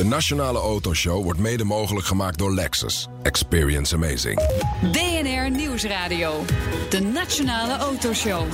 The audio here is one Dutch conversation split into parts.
De Nationale Autoshow wordt mede mogelijk gemaakt door Lexus. Experience amazing. BNR Nieuwsradio. De Nationale Autoshow.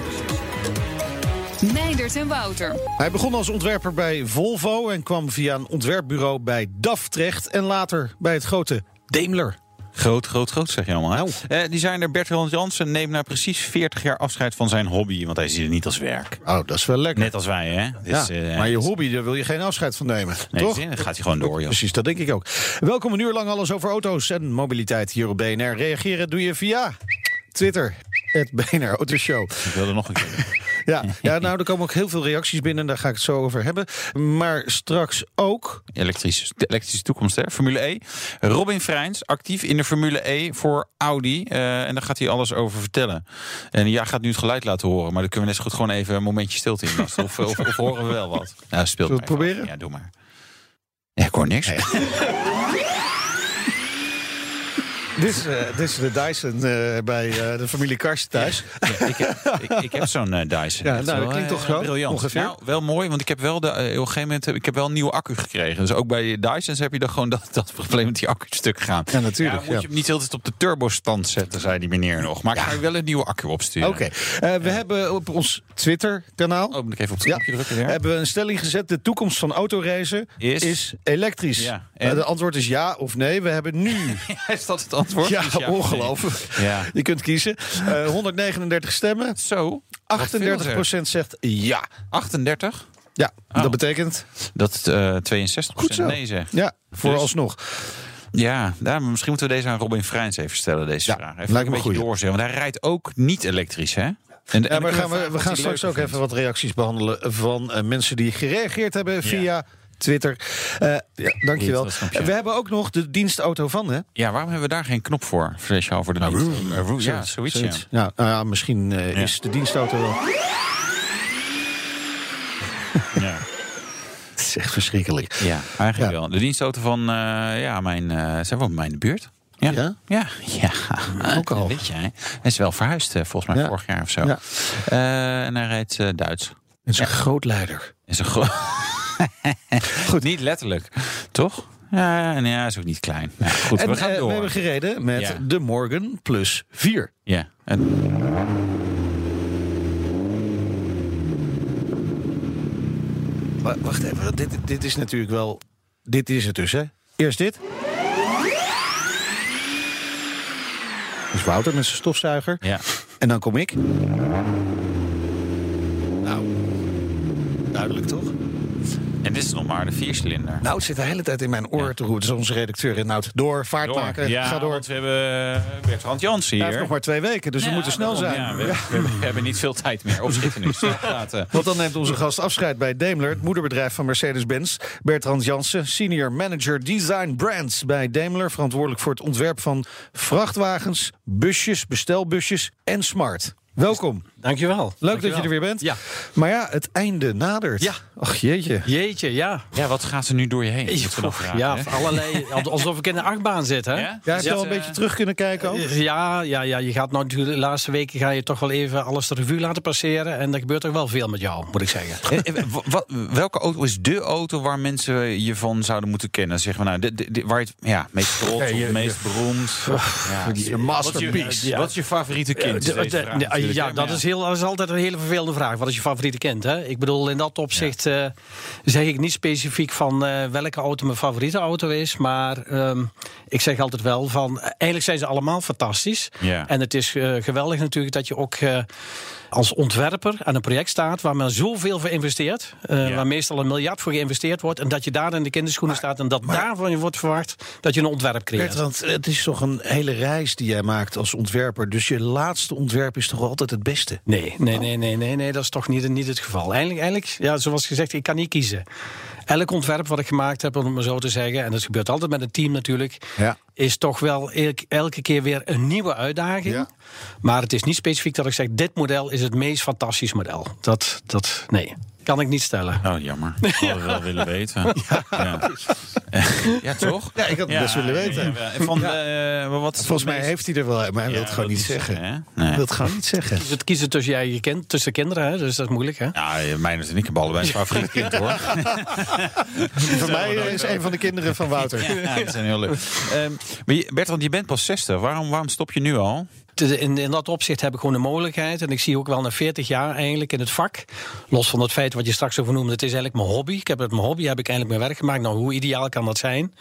Meindert en Wouter. Hij begon als ontwerper bij Volvo en kwam via een ontwerpbureau bij DAF terecht en later bij het grote Daimler. Groot, groot, groot, zeg je allemaal. Nou. Eh, designer Bertrand Jansen neemt na precies 40 jaar afscheid van zijn hobby. Want hij ziet het niet als werk. Oh, dat is wel lekker. Net als wij, hè? Dus, ja, eh, maar je hobby, daar wil je geen afscheid van nemen. Nee, toch? dan gaat hij gewoon door, joh. Precies, dat denk ik ook. Welkom een uur lang alles over auto's en mobiliteit hier op BNR. Reageren doe je via Twitter, het BNR Autoshow. Ik wilde nog een keer. Ja, ja, nou, er komen ook heel veel reacties binnen. Daar ga ik het zo over hebben. Maar straks ook... Elektrische, de elektrische toekomst, hè? Formule E. Robin Freins, actief in de Formule E voor Audi. Eh, en daar gaat hij alles over vertellen. En ja, gaat nu het geluid laten horen. Maar dan kunnen we net zo goed gewoon even een momentje stilte in. Of, of, of horen we wel wat? Nou, speelt Zullen we het proberen? Ja, doe maar. Ja, ik hoor niks. Dit is, dit is de Dyson eh, bij eh, de familie Karsten thuis. ik, heb, ik, ik heb zo'n eh, Dyson. Ja, nou, dat klinkt toch zo, Briljant. ongeveer? Nou, wel mooi, want ik heb wel de, op een gegeven moment heb, ik heb wel een nieuwe accu gekregen. Dus ook bij Dysons heb je dan gewoon dat, dat probleem met die accu stuk gaan. Ja, natuurlijk, moet ja. je hem niet altijd op de turbo-stand zetten, zei die meneer nog. Maar ik ga je wel een nieuwe accu opsturen. Oké, we hebben op ons Twitter-kanaal... Oh, moet ik even op het knopje drukken hebben we een stelling gezet. De toekomst van autoracen is, Is? elektrisch. Ja, en? de antwoord is ja of nee. We hebben nu... Is dat het antwoord? Ja, Dus ongelooflijk. Ja. Je kunt kiezen. Eh, 139 stemmen. Zo. 38% zegt ja. 38? Ja, Oh. dat betekent... Dat eh 62 Goed zo. nee zegt. Ja, vooralsnog. Ja, daar, misschien moeten we deze aan Robin Freins even stellen, deze Ja, vraag. Even lijkt me een beetje doorzetten. Want hij rijdt ook niet elektrisch, hè? En, Ja, maar gaan we, we gaan straks ook even wat reacties behandelen van eh, mensen die gereageerd hebben via Twitter. Eh ja, dankjewel. We hebben ook nog de dienstauto van, hè? Ja, waarom hebben we daar geen knop voor? Speciaal voor de dienst? Eh, roe- Ja, zoiets, ja. Ja, nou ja, misschien eh, Ja. is de dienstauto wel. Ja. Het is echt verschrikkelijk. ja, eigenlijk Ja. wel. De dienstauto van eh, ja, mijn, eh zijn wel mijn buurt. Ja, Ja? ja, ja. Ook al. Weet je, hè? hij is wel verhuisd, volgens mij Ja. vorig jaar of zo. Ja. Eh, en hij rijdt eh, Duits. Het is een groot leider. Is een gro- Goed, niet letterlijk, toch? Ja, en ja, hij is ook niet klein. Ja, goed, En we gaan eh, door. we hebben gereden met Ja. de Morgan plus 4. Ja, en Wacht even, dit, dit is natuurlijk wel... Dit is het dus, hè? Eerst dit. Dus Wouter met zijn stofzuiger. ja. En dan kom ik. Nou, duidelijk toch? En dit is nog maar de viercilinder. Nou, het zit de hele tijd in mijn oor te roepen. Onze redacteur in Nout. Door, vaart maken, Ja, ga door. want we hebben eh, Bertrand Jansen Hij hier. heeft nog maar twee weken, dus we moeten snel daarom, zijn. we, we hebben- we hebben niet veel tijd meer. Of schieten nu. Want dan neemt onze gast afscheid bij Daimler, het moederbedrijf van Mercedes-Benz. Bertrand Jansen, senior manager design brands bij Daimler. Verantwoordelijk voor het ontwerp van vrachtwagens, busjes, bestelbusjes en smart. Welkom. Dankjewel. Leuk dat je er weer bent. Ja. Maar ja, het einde nadert. Ja. Ach jeetje. Jeetje, ja. Ja, wat gaat er nu door je heen? Dan vragen, ja, hè? allerlei. Alsof ik in de achtbaan zit, hè? Ja? Ja, heb je al een beetje terug kunnen kijken ook? Ja, ja, ja, je gaat nou natuurlijk de laatste weken ga je toch wel even alles de revue laten passeren. En er gebeurt toch wel veel met jou, moet ik zeggen. Eh, eh, wat- welke auto is de auto waar mensen je van zouden moeten kennen? Zeg maar, nou, de, de, de- waar je het ja, meest trots Ja, of je- het meest beroemd. Ja. Wat masterpiece. is je, wat is je favoriete kind? Ja, dat is, heel, dat is altijd een hele vervelende vraag. Wat is je favoriete kind? Hè? Ik bedoel, in dat opzicht eh, zeg ik niet specifiek van eh, welke auto mijn favoriete auto is. Maar ehm, ik zeg altijd wel van, eh, eigenlijk zijn ze allemaal fantastisch. Ja. En het is geweldig natuurlijk dat je ook als ontwerper aan een project staat waar men zoveel voor investeert. eh, Ja. Waar meestal een miljard voor geïnvesteerd wordt. En dat je daar in de kinderschoenen staat en dat daarvan je wordt verwacht dat je een ontwerp creëert. Bertrand, het is toch een hele reis die jij maakt als ontwerper. Dus je laatste ontwerp is toch altijd het beste? Nee, nee, nee, nee, nee, nee, dat is toch niet, niet het geval. Eigenlijk, eigenlijk, ja, zoals gezegd, ik kan niet kiezen. Elk ontwerp wat ik gemaakt heb, om het maar zo te zeggen, en dat gebeurt altijd met een team natuurlijk, Ja. is toch wel elk- elke keer weer een nieuwe uitdaging. Ja. Maar het is niet specifiek dat ik zeg, dit model is het meest fantastisch model. Dat, dat nee, kan ik niet stellen. Oh, jammer. Ik had het wel willen weten. Ja. Ja, toch? Ja, ik had het best willen weten. ja, En van, eh, wat is Volgens mij heeft hij er wel, maar hij wil het gewoon niet zeggen. Hij Nee. wil het gewoon niet zeggen. Het kiezen tussen je eigen kind, tussen kinderen, hè? dus dat is moeilijk. Hè? Ja, mijn en ik hebben allebei een favoriet kind hoor. Voor mij is een van de kinderen van Wouter. Ja, die zijn heel leuk. Ehm, maar je, Bertrand, je bent pas 60. Waarom, waarom stop je nu al? In, in dat opzicht heb ik gewoon de mogelijkheid. En ik zie ook wel na 40 jaar eigenlijk in het vak. Los van het feit wat je straks over noemde. Het is eigenlijk mijn hobby. Ik heb het mijn hobby, heb ik eigenlijk mijn werk gemaakt. Nou, hoe ideaal kan dat zijn?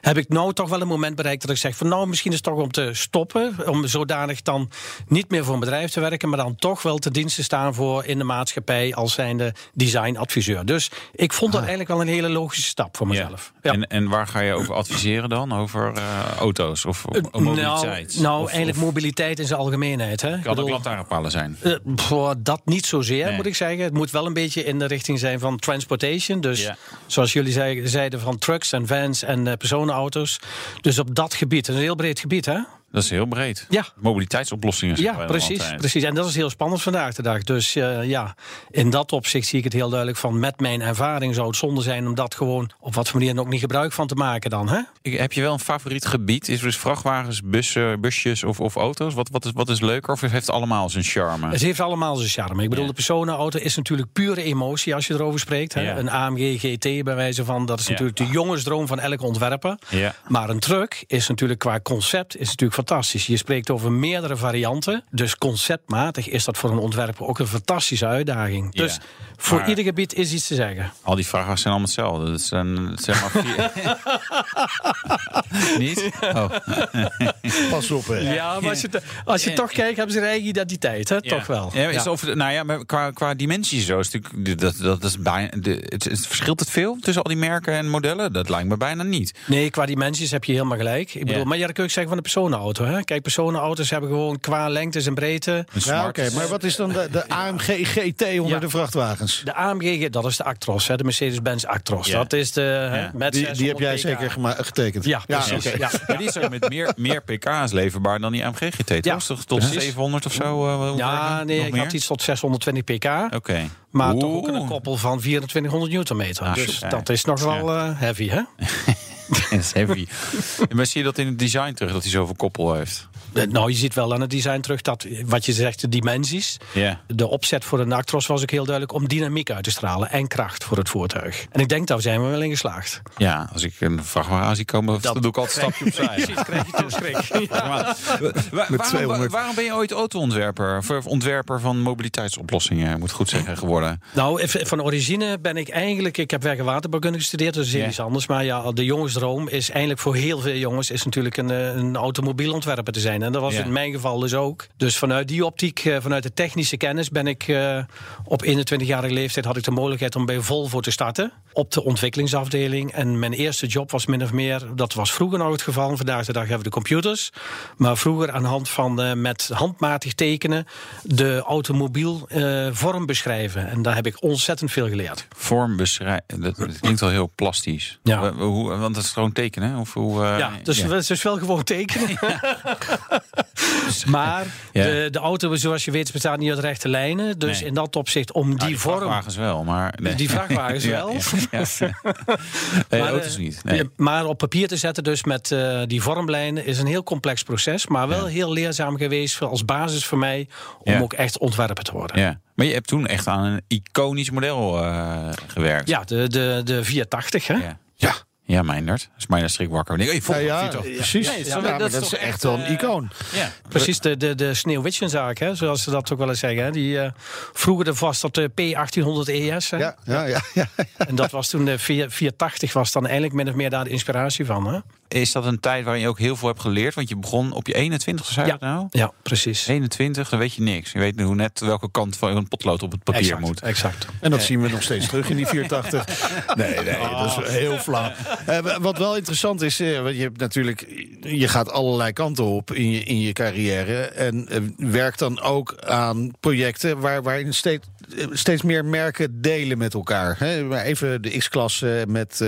Heb ik nou toch wel een moment bereikt dat ik zeg van nou, misschien is het toch om te stoppen. Om zodanig dan niet meer voor een bedrijf te werken. Maar dan toch wel te dienst te staan voor in de maatschappij als zijnde designadviseur. Dus ik vond dat eigenlijk wel een hele logische stap voor mezelf. Ja. En, en waar ga je over adviseren dan? Over eh, auto's of, of nou, mobiliteit? nou Of- eigenlijk of- mobiliteit in zijn algemeenheid. Hè? Ik Kan ook lantaarnpalen zijn. Voor dat niet zozeer, Nee. moet ik zeggen. Het moet wel een beetje in de richting zijn van transportation. Dus Ja. zoals jullie zei- zeiden, van trucks en vans en eh, personenauto's. Dus op dat gebied. Het is een heel breed gebied, hè? Dat is heel breed. Ja. Mobiliteitsoplossingen. Ja, precies, precies. En dat is heel spannend vandaag de dag. Dus eh, ja, in dat opzicht zie ik het heel duidelijk van... met mijn ervaring zou het zonde zijn om dat gewoon... op wat voor manier dan ook niet gebruik van te maken dan, hè? Ik- Heb je wel een favoriet gebied? Is er dus vrachtwagens, bussen, busjes of, of auto's? Wat, wat, is, wat is leuker of heeft het allemaal zijn charme? Het heeft allemaal zijn charme. Ik bedoel, Ja. de personenauto is natuurlijk pure emotie als je erover spreekt. Hè? Ja. Een AMG GT bij wijze van, dat is Ja. natuurlijk de jongensdroom van elke ontwerper. Ja. Maar een truck is natuurlijk qua concept is natuurlijk fantastisch. Je spreekt over meerdere varianten. Dus conceptmatig is dat voor een ontwerper ook een fantastische uitdaging. Ja. Dus voor Maar- ieder gebied is iets te zeggen. Al die vrachtwagens zijn allemaal hetzelfde. Dat zijn zeg maar vier... Niet? Oh. Pas op, hè. Ja, maar als je, als je toch kijkt, hebben ze een eigen identiteit, hè? Toch wel. Ja, is Ja. Of, nou ja, maar qua, qua dimensies zo is natuurlijk dat, dat is bijna. De, het, het- verschilt het veel tussen al die merken en modellen? Dat lijkt me bijna niet. Nee, qua dimensies heb je helemaal gelijk. Ik bedoel, Ja. Maar ja, dat kun je ook zeggen van de personenauto. Hè? Kijk, personenauto's hebben gewoon qua lengtes en breedte. Ja, oké, maar wat is dan de, de AMG GT onder Ja. de vrachtwagens? De AMG, dat is de Actros, hè? de Mercedes-Benz Actros. Ja. Dat is de hè, met Die, die heb 600 jij pk. zeker getekend. Ja, precies. oké. Ja. Maar die is ook met meer, meer pk's leverbaar dan die AMG GT? Ja, Toch tot precies. 700 of zo? eh, Ja, nee, ik meer? had iets tot 620 pk. Oké. Maar toch ook een koppel van 2400 newtonmeter. Ah, dus dat is nog wel eh, heavy, hè? Dat is heavy. maar zie je dat in het design terug, dat hij zoveel koppel heeft? Eh, Nou, je ziet wel aan het design terug dat, wat je zegt, de dimensies. Ja. De opzet voor de Actros was ook heel duidelijk om dynamiek uit te stralen en kracht voor het voertuig. En ik denk daar zijn we wel in geslaagd. Ja, als ik een vrachtwagen aan zie komen, dan doe ik altijd een stapje opzij. Precies, krijg je schrik. Maar, waarom, 200. waarom ben je ooit auto-ontwerper, of ontwerper van mobiliteitsoplossingen, moet ik goed zeggen, geworden? Nou, even van origine ben ik eigenlijk... Ik heb weg- en waterbouwkunde gestudeerd, dus dat is iets anders. Maar ja, de is eigenlijk voor heel veel jongens... is natuurlijk een, eh, een automobielontwerper te zijn. En dat was Ja. in mijn geval dus ook. Dus vanuit die optiek, eh, vanuit de technische kennis... ben ik eh, op 21-jarige leeftijd had ik de mogelijkheid om bij Volvo te starten. Op de ontwikkelingsafdeling. En mijn eerste job was min of meer... Dat was vroeger nog het geval. Vandaag de dag hebben we de computers. Maar vroeger aan de hand van met handmatig tekenen... de automobiel eh, vorm beschrijven. En daar heb ik ontzettend veel geleerd. Vorm beschrijven, dat, dat klinkt wel heel plastisch. Ja. Hoe, want dat is gewoon tekenen, of hoe? eh, Ja, dus het is wel gewoon tekenen. maar Ja. de, de auto, zoals je weet, bestaat niet uit rechte lijnen. Dus Nee. in dat opzicht, om Nou, die, die vorm... vrachtwagens wel, maar... Nee. Die vrachtwagens Ja, wel. Nee, Maar, auto's niet. Maar op papier te zetten dus met eh, die vormlijnen is een heel complex proces. Maar wel heel leerzaam geweest voor- als basis voor mij om Ja. ook echt ontwerper te worden. Ja. Maar je hebt toen echt aan een iconisch model eh, gewerkt. Ja, de, de, de 480 hè? Ja, Ja. Ja Meindert. Dat is mij een strik wakker. Ik denk, hey, Ja, volgende ja, precies. Nee, Ja, zo- maar dat dat, is echt wel een eh, icoon. Ja. Precies, de, de, de Sneeuwwitchenzaak, hè, zoals ze dat ook wel eens zeggen. Hè. Die eh, vroeger de vast op de P1800 ES. Hè. Ja, ja, ja, ja. En dat was toen de 4- 480 was dan eigenlijk min of meer daar de inspiratie van. Hè? Is dat een tijd waarin je ook heel veel hebt geleerd? Want je begon op je 21, zei je Ja. dat nou? Ja, precies. 21, dan weet je niks. Je weet hoe net welke kant van een potlood op het papier exact, moet. Exact. En dat zien we nog steeds terug in die 480. Nee, nee, dat is heel flauw. Eh, wat wel interessant is, eh, want je hebt natuurlijk, je gaat allerlei kanten op in je, in je carrière. En eh, werkt dan ook aan projecten waar, waarin steeds, steeds meer merken delen met elkaar. Hè? Maar even de X-klasse met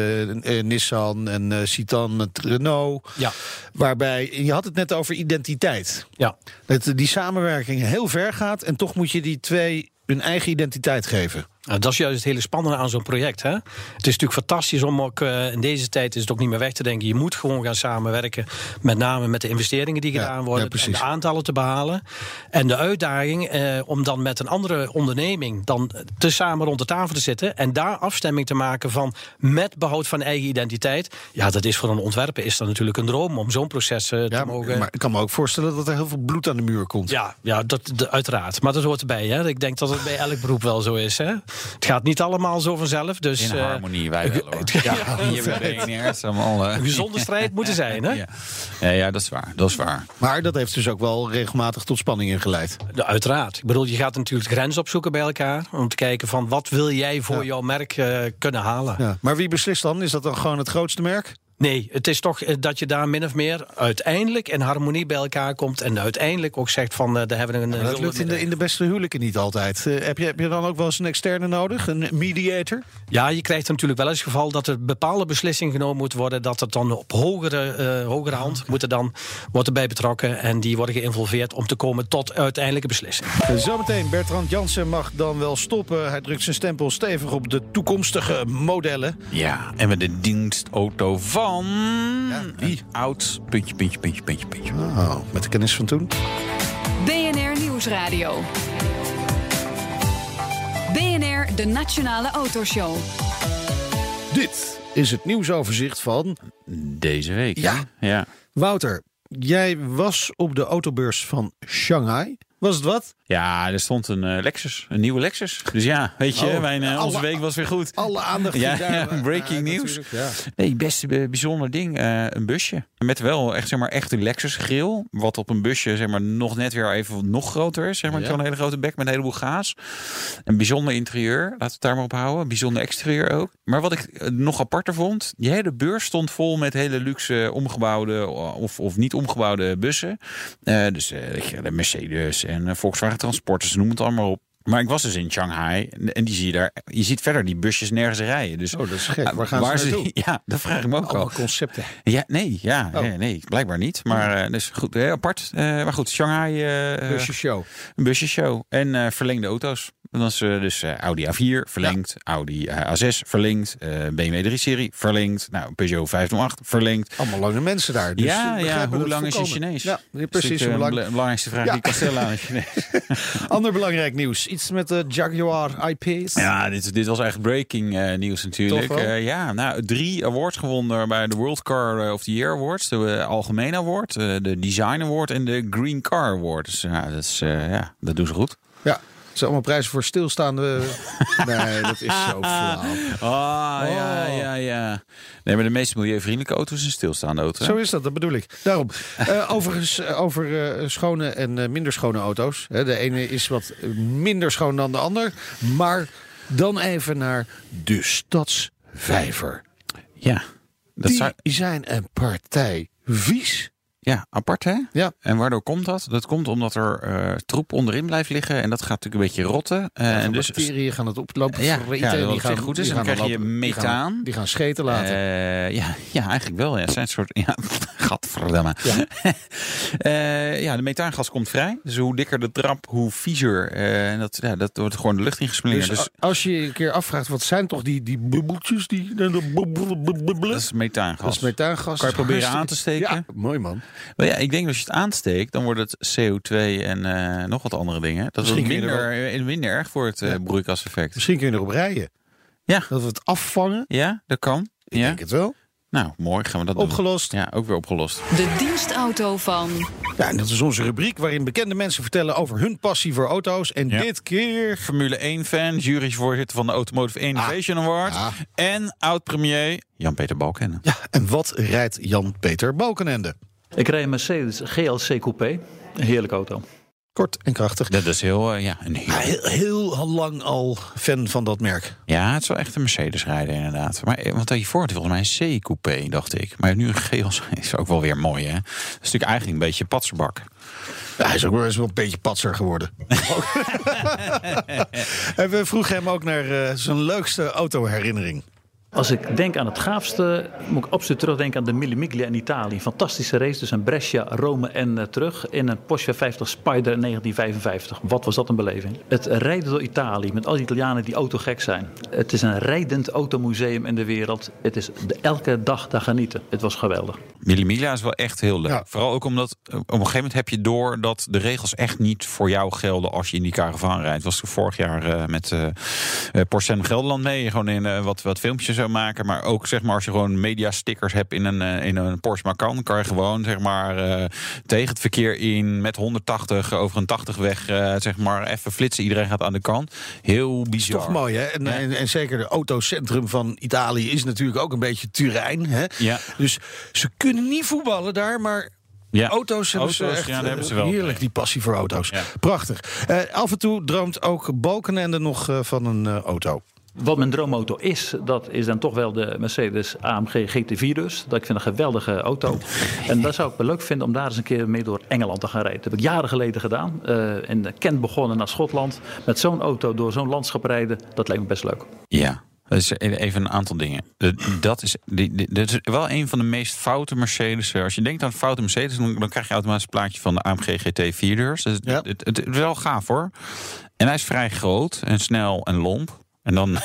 Nissan en Citan met Renault. Ja. Waarbij, je had het net over identiteit. Ja. Dat die samenwerking heel ver gaat en toch moet je die twee hun eigen identiteit geven. Nou, dat is juist het hele spannende aan zo'n project. Hè? Het is natuurlijk fantastisch om ook uh, in deze tijd is het ook niet meer weg te denken. Je moet gewoon gaan samenwerken. Met name met de investeringen die gedaan Ja, worden. ja, en de aantallen te behalen. En de uitdaging eh, om dan met een andere onderneming dan te samen rond de tafel te zitten. En daar afstemming te maken van met behoud van eigen identiteit. Ja, dat is voor een ontwerper is dat natuurlijk een droom om zo'n proces eh, te Ja, mogen. maar ik kan me ook voorstellen dat er heel veel bloed aan de muur komt. Ja, ja dat, de- uiteraard. Maar dat hoort erbij. Hè. Ik denk dat het bij elk beroep wel zo is. Hè. Het gaat niet allemaal zo vanzelf. Dus In eh, harmonie, wij wel hoor. ja, Hier bij BNR is allemaal... eh, een gezonde strijd moeten zijn. Hè? Ja. Ja, ja, dat is waar. Dat is waar. Maar dat heeft dus ook wel regelmatig tot spanningen geleid. Ja, uiteraard. Ik bedoel, je gaat natuurlijk grens opzoeken bij elkaar. Om te kijken van wat wil jij voor jouw merk eh, kunnen halen. Ja. Maar wie beslist dan? Is dat dan gewoon het grootste merk? Nee, het is toch eh, dat je daar min of meer uiteindelijk in harmonie bij elkaar komt. En uiteindelijk ook zegt van, eh daar hebben we een... Maar dat lukt in de, in de beste huwelijken niet altijd. Eh, heb, je, heb je dan ook wel eens een externe nodig? Een mediator? Ja, je krijgt natuurlijk wel eens het geval dat er bepaalde beslissingen genomen moeten worden. Dat het dan op hogere, eh, hogere hand moet er dan, wordt erbij betrokken. En die worden geïnvolveerd om te komen tot uiteindelijke beslissing. Eh, Zometeen, Bertrand Jansen mag dan wel stoppen. Hij drukt zijn stempel stevig op de toekomstige modellen. Ja, en we de dienstauto van... wie? Een Oud, puntje, puntje, puntje, puntje, puntje. Oh, met de kennis van toen. BNR Nieuwsradio. BNR, de Nationale Autoshow. Dit is het nieuwsoverzicht van Deze week. Ja. hè? Ja. Wouter. Jij was op de autobeurs van Shanghai. Was het wat? Ja, er stond een eh, Lexus, een nieuwe Lexus. Dus ja, weet je, Oh, mijn, eh, onze alle- week was weer goed. Alle aandacht Ja, ja, eh, breaking news. natuurlijk, Ja. Nee, best eh, bijzonder ding. een busje. Met wel echt, zeg maar, echt een Lexus grill. Wat op een busje, zeg maar, nog net weer even nog groter is. Zeg maar, Ja. zo'n hele grote bek met een heleboel gaas. Een bijzonder interieur, laten we het daar maar op houden. Bijzonder exterieur ook. Maar wat ik nog aparter vond, die hele beurs stond vol met hele luxe omgebouwde of, of niet omgebouwde bussen. Dus de Mercedes en Volkswagen Transporters, noem het allemaal op. Maar ik was dus in Shanghai en die zie je daar. Je ziet verder die busjes nergens rijden. Dus Oh, dat is gek. Ah, Waar gaan ze naartoe? Ja, dat vraag ik me ook Allemaal al. concepten. Ja, nee, ja, Oh. nee, nee, blijkbaar niet. Maar eh, dus goed, heel apart. Eh, maar goed, Shanghai, eh Busje show. een busjesshow en eh, verlengde auto's. Is eh, dus eh, Audi A4 verlengd, Audi eh, A6 verlengd, eh, BMW 3-serie verlengd, nou, Peugeot 508 verlengd. Allemaal lange mensen daar. Dus ja, ja, hoe het lang is je. Chinees? Ja, precies. natuurlijk, Hoe eh, lang... de belangrijkste vraag Ja. die ik kan stellen aan een Chinees. Ander belangrijk nieuws. Iets met de Jaguar I-Pace. Ja, dit, dit was echt breaking eh, nieuws natuurlijk. Eh, ja, nou, drie awards gewonnen bij de World Car eh, of the Year Awards. De Algemene Award, de Design Award en de Green Car Award. Dus ja, dat, is, ja, dat doen ze goed. Ja. Het zijn allemaal prijzen voor stilstaande... nee, dat is zo flauw. Ah, ja, Oh. ja, ja. Nee, maar de meest milieuvriendelijke auto is een stilstaande auto. hè? Zo is dat, dat bedoel ik. Daarom. Eh, overigens, eh, over eh, schone en eh, minder schone auto's. Hè, de ene is wat minder schoon dan de ander. Maar dan even naar de Stadsvijver. Ja, dat Die zou- zijn een partij vies. Ja, apart hè? Ja. En waardoor komt dat? Dat komt omdat er eh, troep onderin blijft liggen en dat gaat natuurlijk een beetje rotten. Eh, en en dus, bacteriën gaan het oplopen. Ja, vreten ja, dat die gaan goed is. En dan krijg je lopen- die gaan- methaan. Die gaan scheten laten. Eh, ja, ja, eigenlijk wel. Ja. Het zijn soort. Ja, gadverdamme. Ja. Ja, de methaangas komt vrij. Dus hoe dikker de trap, hoe viezer. En dat, ja, dat wordt gewoon de lucht ingeslingerd. dus Dus, als je je een keer afvraagt, wat zijn toch die, die bubbeltjes? Die, dat is methaangas. dat is methaangas. Kan je proberen aan te steken? Ja, mooi man. Maar ja, ik denk dat als je het aansteekt, dan wordt het CO2 en eh, nog wat andere dingen. Dat Misschien er minder, eh, minder erg voor het eh, broeikaseffect. Misschien kun je erop rijden. Ja. Dat we het afvangen. Ja, dat kan. Ik Ja. denk het wel. Nou, mooi gaan we dat doen. Opgelost. Ja, ook weer opgelost. De dienstauto van Ja, en dat is onze rubriek waarin bekende mensen vertellen over hun passie voor auto's. En Ja. dit keer... Formule 1-fan, juryvoorzitter van de Automotive Innovation Award. ah. En oud-premier Jan-Peter Balkenende. Ja, en wat rijdt Jan-Peter Balkenende? Ik rijd een Mercedes GLC Coupé. Een heerlijke auto. Kort en krachtig. Dat is heel, eh, ja, een heel... Heel, heel lang al fan van dat merk. Ja, het is wel echt een Mercedes rijden inderdaad. Maar, want hiervoor had hij volgens mij een C-coupé, dacht ik. Maar nu een GLC is ook wel weer mooi, hè? Dat is natuurlijk eigenlijk een beetje patserbak. Ja, hij is ook wel eens wel een beetje patser geworden. en we vroegen hem ook naar eh, zijn leukste autoherinnering. Als ik denk aan het gaafste, moet ik absoluut terugdenken aan de Mille Miglia in Italië. Fantastische race, dus een Brescia, Rome en uh, terug in een Porsche 50 Spider in 1955. Wat was dat een beleving? Het rijden door Italië met al die Italianen die autogek zijn. Het is een rijdend automuseum in de wereld. Het is de, elke dag daar genieten. Het was geweldig. Mille Miglia is wel echt heel leuk. Ja. Vooral ook omdat op een gegeven moment heb je door dat de regels echt niet voor jou gelden als je in die caravan rijdt. Was ik vorig jaar uh, met uh, Porsche en Gelderland mee. Gewoon in uh, wat, wat filmpjes zou maken. Maar ook zeg maar als je gewoon media stickers hebt in een, in een Porsche Macan, kan je gewoon zeg maar tegen het verkeer in met 180 over een 80 weg zeg maar even flitsen. Iedereen gaat aan de kant. Heel bizar. Toch mooi, hè? En, ja. en, en zeker de autocentrum van Italië is natuurlijk ook een beetje Turijn. Hè? Ja. Dus ze kunnen niet voetballen daar, maar ja. Auto's hebben auto's, ze echt ja, daar hebben ze wel. heerlijk, die passie voor auto's. Ja. Prachtig. Uh, af en toe droomt ook Balkenende nog uh, van een uh, auto. Wat mijn droomauto is, dat is dan toch wel de Mercedes AMG GT4 dus. Dat ik vind een geweldige auto. En dat zou ik wel leuk vinden om daar eens een keer mee door Engeland te gaan rijden. Dat heb ik jaren geleden gedaan. Uh, in Kent begonnen naar Schotland. Met zo'n auto door zo'n landschap rijden, dat lijkt me best leuk. Ja, dat is even een aantal dingen. Dat is, dat is wel een van de meest foute Mercedes. Als je denkt aan foute Mercedes, dan krijg je automatisch een plaatje van de AMG GT 4 deurs. Dus ja. het, het, het is wel gaaf hoor. En hij is vrij groot en snel en lomp. En dan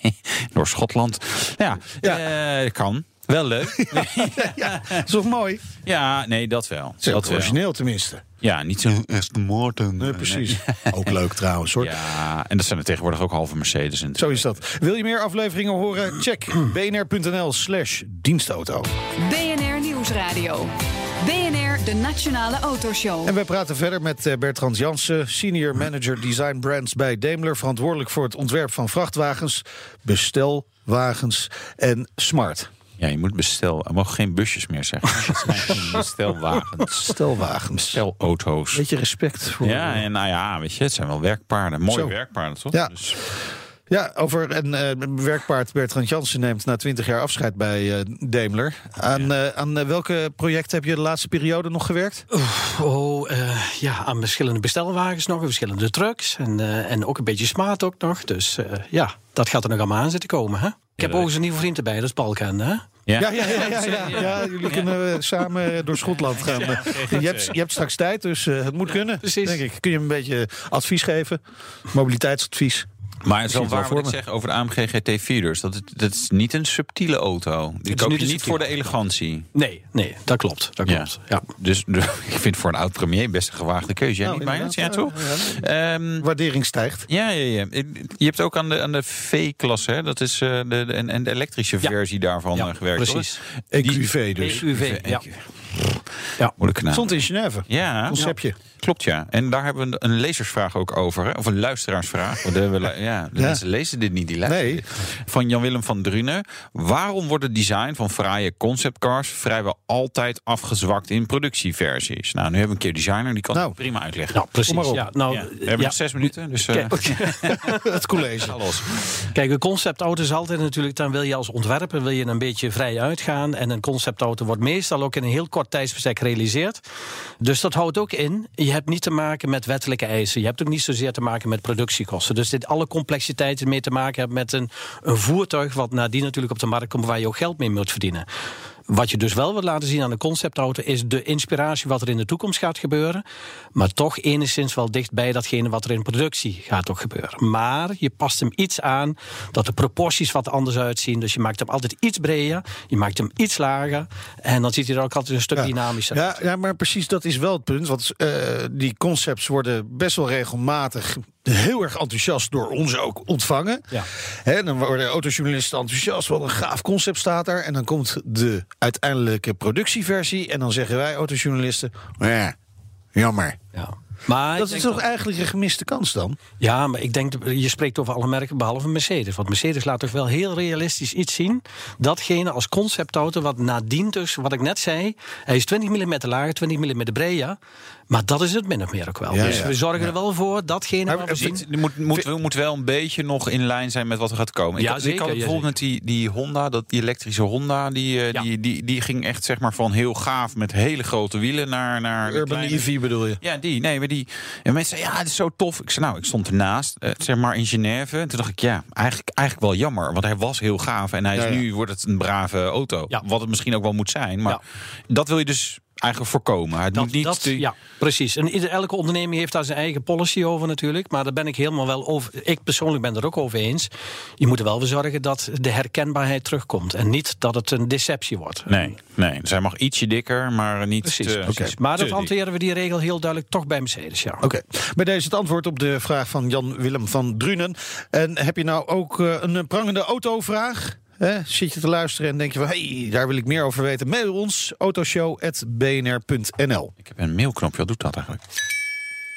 door Schotland. Ja, ja. Uh, kan. Wel leuk. ja, is toch mooi? Ja, nee, dat wel. Dat dat origineel wel. tenminste. Ja, niet zo Aston Martin. Nee, precies. Ook leuk trouwens hoor. Ja, en dat zijn er tegenwoordig ook halve Mercedes. En Zo is dat. Wil je meer afleveringen horen? Check bnr.nl slash dienstauto. BNR Nieuwsradio. BNR, de Nationale Autoshow. En wij praten verder met Bertrand Jansen, senior manager design brands bij Daimler, verantwoordelijk voor het ontwerp van vrachtwagens, bestelwagens en smart. Ja, je moet bestel. Er mogen geen busjes meer zeggen. bestelwagens. Bestelwagens. Bestelauto's. Beetje respect voor. Ja, en nou ja, weet je, het zijn wel werkpaarden. Mooie Zo. werkpaarden, toch? Ja. Dus, Ja, over een uh, werkpaard Bertrand Jansen neemt na 20 jaar afscheid bij uh, Daimler. Aan, uh, aan welke projecten heb je de laatste periode nog gewerkt? Oh, ja, aan verschillende bestelwagens nog, verschillende trucks en, en ook een beetje smart ook nog. Dus ja, dat gaat er nog allemaal aan zitten komen, hè? Ik heb overigens een nieuwe vriend erbij, dat is Balkan, hè? ja. Ja, ja, ja, ja, ja, ja. jullie kunnen samen door Schotland gaan. je, hebt, je hebt straks tijd, dus het moet kunnen. Precies. Denk ik. Kun je hem een beetje advies geven? Mobiliteitsadvies. Maar het is wel zie het waar wat ik zeg over de AMG GT4 dus. Dat, het, dat is niet een subtiele auto. Die is koop niet je niet voor de elegantie. Nee, nee, dat klopt. Dat Ja. klopt. Ja. Dus de- ik vind voor een oud premier best een gewaagde keuze. Jij Nou, niet, Meijers? Ja, toch? ja, Ehm, Waardering stijgt. ja, ja, ja. Je hebt ook aan de, aan de V-klasse, hè? dat is eh, de, de, en, en de elektrische Ja. versie daarvan Ja, eh, gewerkt. precies. hoor. EQV dus. EUV, ja. Ja. Moeilijke naam. Stond in Genève. Ja, Conceptje. klopt ja. En daar hebben we een, lezersvraag ook over. Hè? Of een luisteraarsvraag. De, we, ja, de Ja. mensen lezen dit niet, die luisteren Nee. dit. Van Jan-Willem van Drunen. Waarom wordt het design van fraaie conceptcars vrijwel altijd afgezwakt in productieversies? Nou, nu hebben we een keer designer, die kan Nou. het prima uitleggen. Nou, precies. Kom maar op. Ja, nou, Ja, we hebben ja. nog zes minuten, dus eh Kijk, Het college. los. Kijk, een conceptauto is altijd natuurlijk, dan wil je als ontwerper wil je een beetje vrij uitgaan. En een conceptauto wordt meestal ook in een heel kort tijdsbestek gerealiseerd. Dus dat houdt ook in, je hebt niet te maken met wettelijke eisen. Je hebt ook niet zozeer te maken met productiekosten. Dus dit alle complexiteiten mee te maken hebben met een, een voertuig wat nadien natuurlijk op de markt komt waar je ook geld mee moet verdienen. Wat je dus wel wil laten zien aan de conceptauto is de inspiratie wat er in de toekomst gaat gebeuren. Maar toch enigszins wel dicht bij datgene wat er in productie gaat ook gebeuren. Maar je past hem iets aan dat de proporties wat anders uitzien. Dus je maakt hem altijd iets breder, je maakt hem iets lager. En dan ziet hij er ook altijd een stuk dynamischer uit. Ja, ja, maar precies dat is wel het punt. Want eh, die concepts worden best wel regelmatig heel erg enthousiast door ons ook ontvangen. Ja. Hè, dan worden autojournalisten enthousiast. Wat een gaaf concept staat daar. En dan komt de uiteindelijke productieversie. En dan zeggen wij autojournalisten... Ja, jammer. Ja. Maar Dat is toch eigenlijk een gemiste kans dan? Ja, maar ik denk, je spreekt over alle merken behalve Mercedes. Want Mercedes laat toch wel heel realistisch iets zien. Datgene als conceptauto wat nadien dus, wat ik net zei... hij is 20 mm lager, 20 mm breder. Maar dat is het min of meer ook wel. Ja, dus ja. we zorgen er wel voor, datgene Maar wat we zien... Het moet, moet, wel- moet wel een beetje nog in lijn zijn met wat er gaat komen. Ja, ik, had- ik had ja, bijvoorbeeld met die, die Honda, dat, die elektrische Honda, die, eh, Ja. die, die, die ging echt zeg maar van heel gaaf met hele grote wielen naar, naar Urban kleine- EV bedoel je? Ja, die. Nee, we die? En mensen zeiden, ja, het is zo tof. Ik zei, nou, ik stond ernaast, eh, zeg maar in Genève. En toen dacht ik, ja, eigenlijk, eigenlijk wel jammer. Want hij was heel gaaf. En hij is Ja, ja. nu wordt het een brave auto. Wat het misschien ook wel moet zijn. Maar dat wil je dus eigenlijk voorkomen. Het Dat, moet niet dat, te- ja, precies. En ieder, elke onderneming heeft daar zijn eigen policy over natuurlijk. Maar daar ben ik helemaal wel over. Ik persoonlijk ben er ook over eens. Je moet er wel voor zorgen dat de herkenbaarheid terugkomt. En niet dat het een deceptie wordt. Nee, nee. Zij mag ietsje dikker, maar niet Precies, te... precies. Maar dat hanteren we die regel heel duidelijk toch bij Mercedes, ja. Oké, bij deze het antwoord op de vraag van Jan-Willem van Drunen. En heb je nou ook eh, een prangende autovraag? Zit je te luisteren en denk je van... hey, daar wil ik meer over weten? Mail ons, autoshow.bnr.nl. Ik heb een mailknopje, wat doet dat eigenlijk?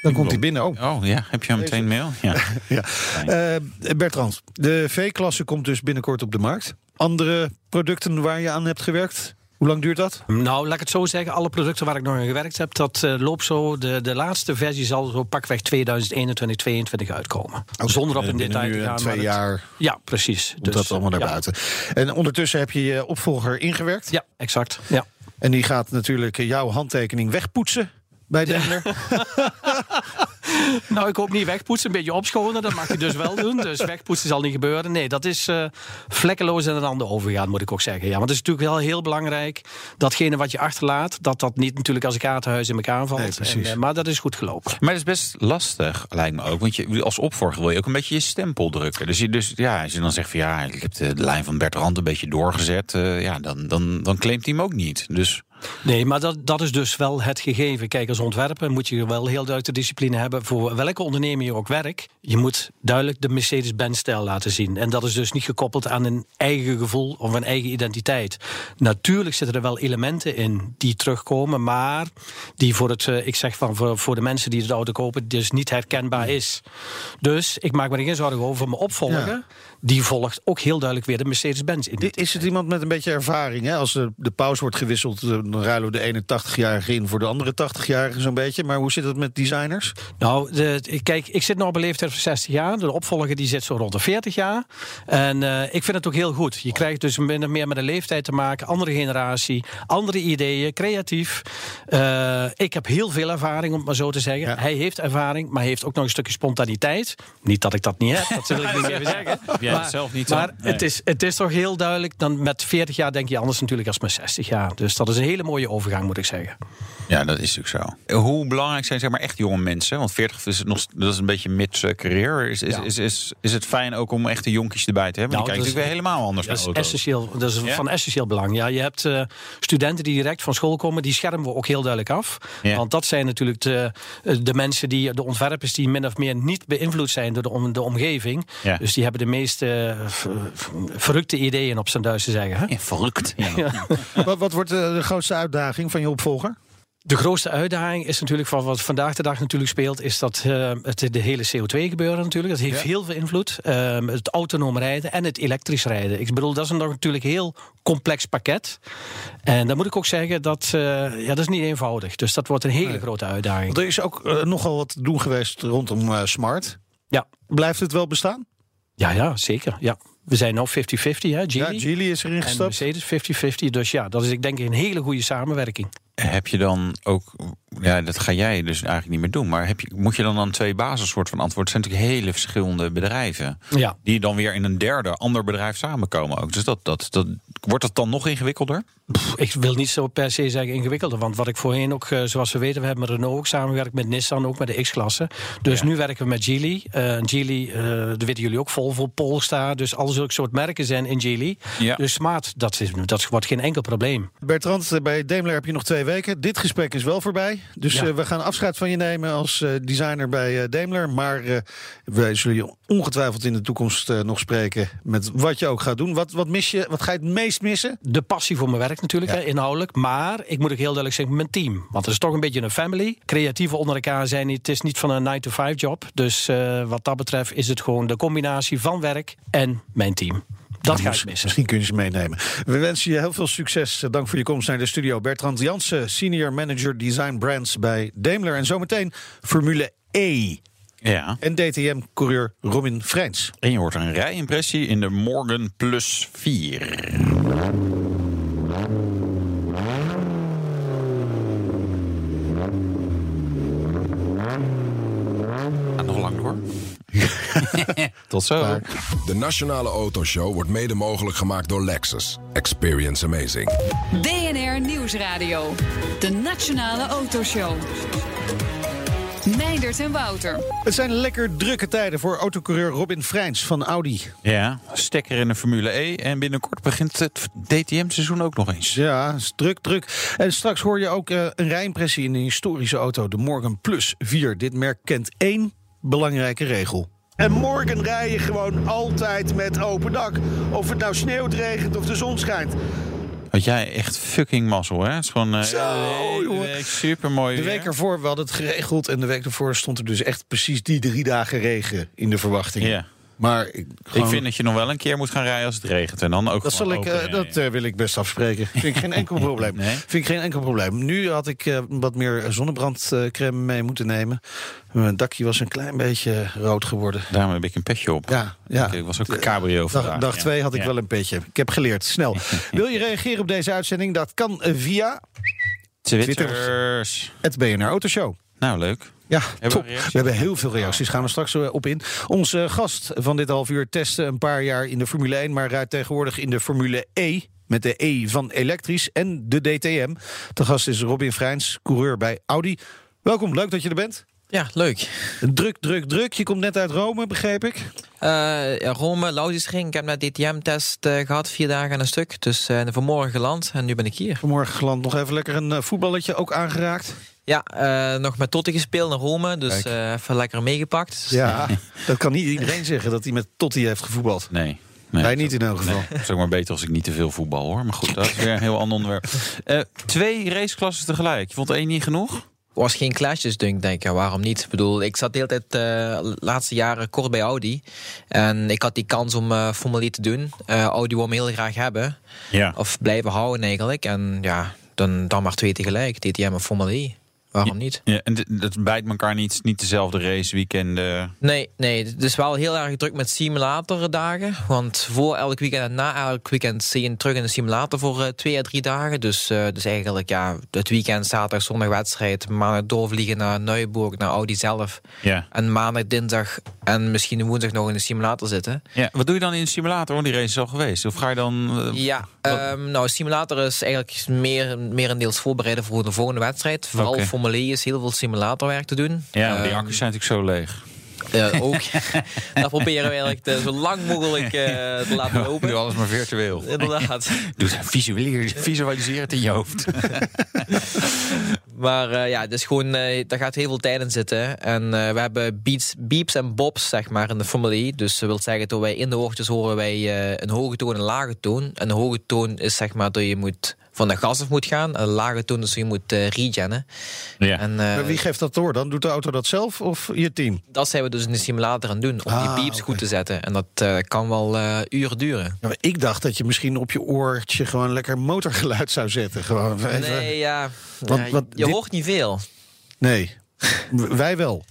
Dan komt hij binnen. Oh, Oh ja, heb je hem meteen mail? Ja. ja. Eh, Bertrand, de V-klasse komt dus binnenkort op de markt. Andere producten waar je aan hebt gewerkt? Hoe lang duurt dat? Nou, laat ik het zo zeggen. Alle producten waar ik nog aan gewerkt heb, dat eh, loopt zo. De, de laatste versie zal zo pakweg 2021, 2022 uitkomen. Zonder op Eh, in detail nu, te eh, gaan. twee maar het- jaar Ja, precies. komt dat allemaal naar ja. buiten. En ondertussen heb je je opvolger ingewerkt. Ja, exact. Ja. En die gaat natuurlijk jouw handtekening wegpoetsen bij Daimler. Nou, ik hoop niet wegpoetsen, een beetje opschonen. Dat mag je dus wel doen. Dus wegpoetsen zal niet gebeuren. Nee, dat is eh, vlekkeloos in een ander overgaan, moet ik ook zeggen. Ja, want het is natuurlijk wel heel belangrijk. Datgene wat je achterlaat, dat dat niet natuurlijk als een kaartenhuis in elkaar valt. Nee, precies. En, eh, maar dat is goed gelopen. Maar het is best lastig, lijkt me ook. Want je, als opvolger wil je ook een beetje je stempel drukken. Dus, je, dus ja, als je dan zegt van ja, ik heb de lijn van Bertrand een beetje doorgezet. eh, ja, dan, dan, dan claimt hij hem ook niet. Dus Nee, maar dat, dat is dus wel het gegeven. Kijk, als ontwerper moet je wel heel duidelijk de discipline hebben. Voor welke onderneming je ook werkt. Je moet duidelijk de Mercedes-Benz-stijl laten zien. En dat is dus niet gekoppeld aan een eigen gevoel of een eigen identiteit. Natuurlijk zitten er wel elementen in die terugkomen. Maar die voor het, eh, ik zeg van voor, voor de mensen die de auto kopen, dus niet herkenbaar is. Dus ik maak me er geen zorgen over. Mijn opvolger, Ja. Die volgt ook heel duidelijk weer de Mercedes-Benz in. Is het iemand met een beetje ervaring? Hè? Als de, de pauze wordt gewisseld, eh, dan ruilen we de ene 80-jarige in voor de andere 80-jarige zo'n beetje. Maar hoe zit het met designers? Nou, de, kijk, ik zit nu op een leeftijd van 60 jaar. De opvolger die zit zo rond de 40 jaar. En eh, ik vind het ook heel goed. Je krijgt dus min of meer met de leeftijd te maken. Andere generatie, andere ideeën, creatief. Eh, ik heb heel veel ervaring, om het maar zo te zeggen. Ja. Hij heeft ervaring, maar hij heeft ook nog een stukje spontaniteit. Niet dat ik dat niet heb, dat wil ik niet even zeggen. Jij het zelf niet? Maar Nee. het, is, het is toch heel duidelijk. Dan met 40 jaar denk je anders natuurlijk als met 60 jaar. Dus dat is een hele mooie overgang, moet ik zeggen. ja, dat is natuurlijk zo. Hoe belangrijk zijn zeg maar echt jonge mensen? Want 40 is nog dat is een beetje mid-career. Is, is, Ja. is, is, is het fijn ook om echte jonkies erbij te hebben? Nou, die kijken dat is- natuurlijk weer helemaal anders Dat naar is, auto's. essentieel, dat is Ja? van essentieel belang. Ja, je hebt eh, studenten die direct van school komen, die schermen we ook heel duidelijk af. Ja. Want dat zijn natuurlijk de, de mensen die, de ontwerpers die min of meer niet beïnvloed zijn door de, om, de omgeving. Ja. Dus die hebben de meest eh, verrukte ideeën op zijn Duits te zeggen. Hè? Ja, verrukt. Ja. wat, wat wordt eh, de grootste uitdaging van je opvolger? De grootste uitdaging is natuurlijk van wat vandaag de dag natuurlijk speelt, is dat eh, het de hele CO2 gebeuren natuurlijk. Dat heeft Ja. heel veel invloed. Ehm, het autonoom rijden en het elektrisch rijden. Ik bedoel, dat is een nog natuurlijk heel complex pakket. En dan moet ik ook zeggen dat eh, ja, dat is niet eenvoudig. Dus dat wordt een hele grote uitdaging. Want er is ook nogal wat doen geweest rondom eh, Smart. Ja. Blijft het wel bestaan? Ja, ja, zeker. Ja. We zijn nu 50-50, hè, Ja, Geely. Geely is erin en gestapt. Mercedes 50-50. Dus ja, dat is ik denk een hele goede samenwerking. Heb je dan ook, ja, dat ga jij dus eigenlijk niet meer doen, maar heb je, moet je dan aan twee basissoort van antwoorden? Het zijn natuurlijk hele verschillende bedrijven. Ja. Die dan weer in een derde, ander bedrijf samenkomen ook. Dus dat, dat, dat, wordt dat dan nog ingewikkelder? Pff, Ik wil niet zo per se zeggen ingewikkelder. Want wat ik voorheen ook, eh, zoals we weten, we hebben met Renault ook samengewerkt met Nissan, ook met de X-klasse. Dus Ja. nu werken we met Geely. Eh Geely, eh dat weten jullie ook, Volvo, Polestar. Dus al zulke soort merken zijn in Geely. Ja. Dus Smart, dat, is, dat wordt geen enkel probleem. Bertrand, bij Daimler heb je nog twee weken. Dit gesprek is wel voorbij. Dus Ja. eh, we gaan afscheid van je nemen als eh, designer bij eh, Daimler. Maar wij zullen je ongetwijfeld in de toekomst nog spreken met wat je ook gaat doen. Wat, wat mis je? Wat ga je het meest missen? De passie voor mijn werk natuurlijk, Ja. hè, inhoudelijk. Maar ik moet ook heel duidelijk zeggen, mijn team. Want het is toch een beetje een family. Creatieven onder elkaar zijn niet. Het is niet van een 9-to-5 job. Dus wat dat betreft is het gewoon de combinatie van werk en mijn team. Dat ga ik missen. Misschien kun je ze meenemen. We wensen je heel veel succes. Dank voor je komst naar de studio. Bertrand Jansen, Senior Manager Design Brands bij Daimler. En zometeen Formule E. Ja. En DTM-coureur Robin Freins. En je hoort een rijimpressie in de Morgan Plus 4. Tot zo. Klaar. De Nationale Autoshow wordt mede mogelijk gemaakt door Lexus. Experience amazing. BNR Nieuwsradio. De Nationale Autoshow. Meindert en Wouter. Het zijn lekker drukke tijden voor autocoureur Robin Freins van Audi. Ja, stekker in de Formule E. En binnenkort begint het DTM-seizoen ook nog eens. Ja, is druk, druk. En straks hoor je ook eh, een rijimpressie in een historische auto, de Morgan Plus 4. Dit merk kent één belangrijke regel. En morgen rij je gewoon altijd met open dak. Of het nou sneeuwt, regent of de zon schijnt. Had jij echt fucking mazzel, hè? Het is gewoon eh, Zo, jongen. super mooi. De week ervoor, we hadden het geregeld. En de week ervoor stond er dus echt precies die drie dagen regen in de verwachting. Ja. Maar ik, gewoon- Ik vind dat je nog wel een keer moet gaan rijden als het regent. En dan ook Dat, zal ik, eh, dat eh, wil ik best afspreken. Vind ik geen enkel probleem. Nee? Vind ik geen enkel probleem. Nu had ik eh, wat meer zonnebrandcrème mee moeten nemen. Mijn dakje was een klein beetje rood geworden. Daarom heb ik een petje op. Ja, ja. Ik was ook een cabrio Dag, vandaag. dag ja. twee had ik Ja. wel een petje. Ik heb geleerd. Snel. Wil je reageren op deze uitzending? Dat kan via Twitters. het BNR Autoshow. Nou, leuk. Ja, we top. We hebben heel veel reacties. Gaan we straks eh, op in. Onze gast van dit half uur testte een paar jaar in de Formule 1, maar rijdt tegenwoordig in de Formule E. Met de E van elektrisch en de DTM. De gast is Robin Freins, coureur bij Audi. Welkom, leuk dat je er bent. Ja, leuk. Druk, druk, druk. Je komt net uit Rome, begreep ik. Eh ja, Rome, Lausitzring. Ik heb net DTM-test eh, gehad, vier dagen en een stuk. Dus eh, vanmorgen geland en nu ben ik hier. Vanmorgen geland nog even lekker een voetballetje ook aangeraakt. Ja, eh, nog met Totti gespeeld in Rome. Dus eh, even lekker meegepakt. Ja, dat kan niet iedereen zeggen dat hij met Totti heeft gevoetbald. Nee. nee Hij niet in elk geval. Nee, het is ook maar beter als ik niet te veel voetbal hoor. Maar goed, dat is weer een heel ander onderwerp. Eh, twee raceklassen tegelijk. Je vond één niet genoeg? was geen clashes, denk ik. Ja, waarom niet? Ik bedoel, ik zat de hele tijd eh, de laatste jaren kort bij Audi. En ik had die kans om eh Formule te doen. Eh, Audi wil me heel graag hebben. Ja. Of blijven houden eigenlijk. En ja, dan, dan maar twee tegelijk. DTM en Formule. Waarom niet? ja en dat bijt elkaar niet. Niet dezelfde raceweekenden. Nee, nee, het is wel heel erg druk met simulatordagen. Want voor elk weekend en na elk weekend zie je terug in de simulator voor eh, twee à drie dagen. Dus, eh, dus eigenlijk, ja, het weekend, zaterdag, zondag wedstrijd. Maandag doorvliegen naar Neuburg, naar Audi zelf. Ja. En maandag, dinsdag en misschien woensdag nog in de simulator zitten. ja. Wat doe je dan in de simulator? Want die race is al geweest. Of ga je dan... eh, Ja, ehm, nou, simulator is eigenlijk meer, meerendeels voorbereiden voor de volgende wedstrijd. Vooral Oké. Is heel veel simulatorwerk te doen. ja, maar die Ehm, accu's zijn natuurlijk zo leeg. Ook. dat proberen we eigenlijk te, zo lang mogelijk eh, te laten lopen. Doe alles maar virtueel. Inderdaad. Doe het, visualiseer, visualiseer het in je hoofd. Maar eh, ja, dus gewoon, eh, daar gaat heel veel tijd in zitten. En we hebben beats, beeps en bobs, zeg maar, in de Formule E. Dus dat wil zeggen dat wij in de oortjes horen wij een hoge toon en een lage toon. En de hoge toon is zeg maar dat je moet van de gas af moet gaan. En de lage toon dat je moet eh regennen. Ja. En, eh, Maar wie geeft dat door dan? Doet de auto dat zelf of je team? dat zijn we dus in de simulator aan het doen, om Ah, die beeps oké. goed te zetten. En dat eh, kan wel eh, uren duren. Ja, maar ik dacht dat je misschien op je oortje gewoon lekker motorgeluid zou zetten. Gewoon even- Nee, ja, Want- ja, want je dit- hoort niet veel. nee. Wij wel.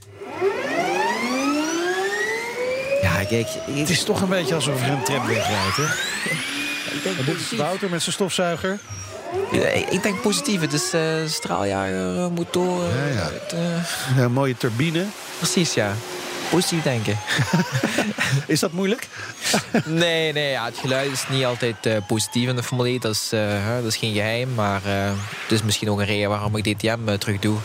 Ja, kijk, Het is toch een beetje alsof er een tram wegrijdt, hè? ik denk En dit is. Wouter met zijn stofzuiger. Ja, ik, denk positief. Het is eh straaljager, eh, motoren. Ja, ja. het, eh, Een mooie turbine. precies, ja. Positief denken. Is dat moeilijk? nee, nee, ja, het geluid is niet altijd eh, positief in de Formule 1. Dat is, eh, dat is geen geheim. Maar eh, het is misschien ook een reden waarom ik DTM eh, terug doe.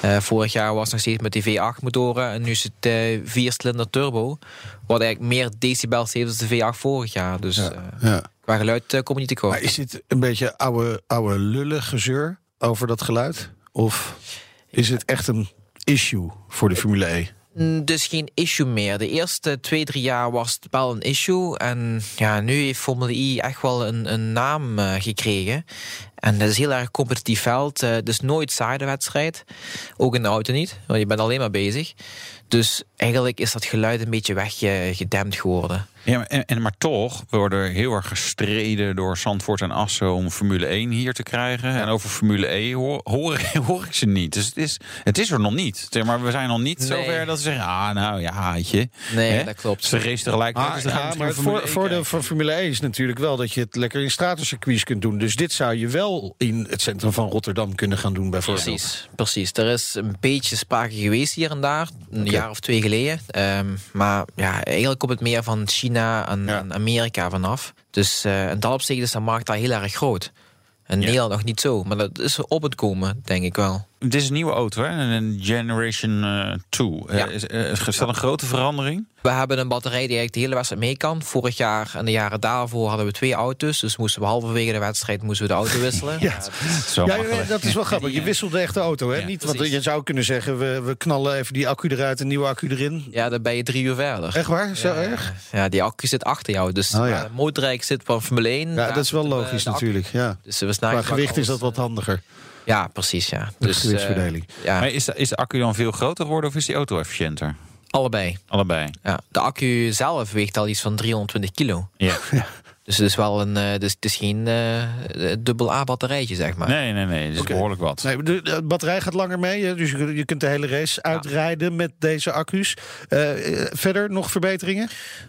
Eh, vorig jaar was het nog steeds met die V8-motoren. En nu is het eh viercilinder turbo. Wat eigenlijk meer decibels heeft dan de V8 vorig jaar. Dus eh, Ja. Qua geluid kom je niet. Maar is dit een beetje oude, oude lullig gezeur over dat geluid? Of is het echt een issue voor de Formule E? Mm, Dus geen issue meer. De eerste twee, drie jaar was het wel een issue. En ja, nu heeft Formule E echt wel een, een naam eh, gekregen. En dat is heel erg competitief veld. Eh, is nooit saai de wedstrijd. Ook in de auto niet, want je bent alleen maar bezig. Dus eigenlijk is dat geluid een beetje weggedempt geworden. Ja, maar, en, en, maar toch worden er heel erg gestreden door Zandvoort en Assen om Formule 1 hier te krijgen. En over Formule E hoor, hoor, hoor ik ze niet. Dus het is, het is er nog niet. Zeg Maar we zijn nog niet Nee. zover dat ze zeggen, ah nou ja, je. Nee, dat klopt. Ze race tegelijk. Ah, dus ja, maar voor- 1 voordeel kijken. van Formule 1 is natuurlijk wel dat je het lekker in stratencircuits kunt doen. Dus dit zou je wel in het centrum van Rotterdam kunnen gaan doen, bijvoorbeeld. Precies, precies. Er is een beetje sprake geweest hier en daar, een jaar of twee geleden. Ehm, maar ja, eigenlijk komt het meer van China en, Ja. en Amerika vanaf. Dus eh in dat opzicht is de markt daar heel erg groot. En Ja. Nederland nog niet zo, maar dat is op het komen, denk ik wel. Het is een nieuwe auto, hè? een Generation eh 2. Ja. is, eh, is dat een grote verandering? We hebben een batterij die eigenlijk de hele wedstrijd mee kan. Vorig jaar en de jaren daarvoor hadden we twee auto's. Dus moesten we halverwege de wedstrijd moesten we de auto wisselen. Ja. Zo Ja, dat is wel grappig. Je wisselt de echte auto, hè? Ja, Niet, want je zou kunnen zeggen, we, we knallen even die accu eruit, een nieuwe accu erin. Ja, dan ben je drie uur verder. Echt waar? Zo ja, erg? Ja, die accu zit achter jou. Dus Oh, ja. de motorrijk zit van Formule 1. Ja, dat is wel eh, logisch de natuurlijk. Ja. Dus we snaken Qua gewicht is dat wat handiger, Ja, precies, ja. de Dus, eh, gewichtsverdeling. ja, Maar is de, is de accu dan veel groter geworden of is die auto efficiënter? allebei. Allebei. Ja. De accu zelf weegt al iets van 320 kilo. Ja. Dus het is wel een, eh, dus het is geen eh, dubbel A batterijtje, zeg maar. Nee, nee, nee. Dat is behoorlijk wat. Nee, de, de batterij gaat langer mee, dus je, je kunt de hele race uitrijden met deze accu's. Eh, eh, verder nog verbeteringen?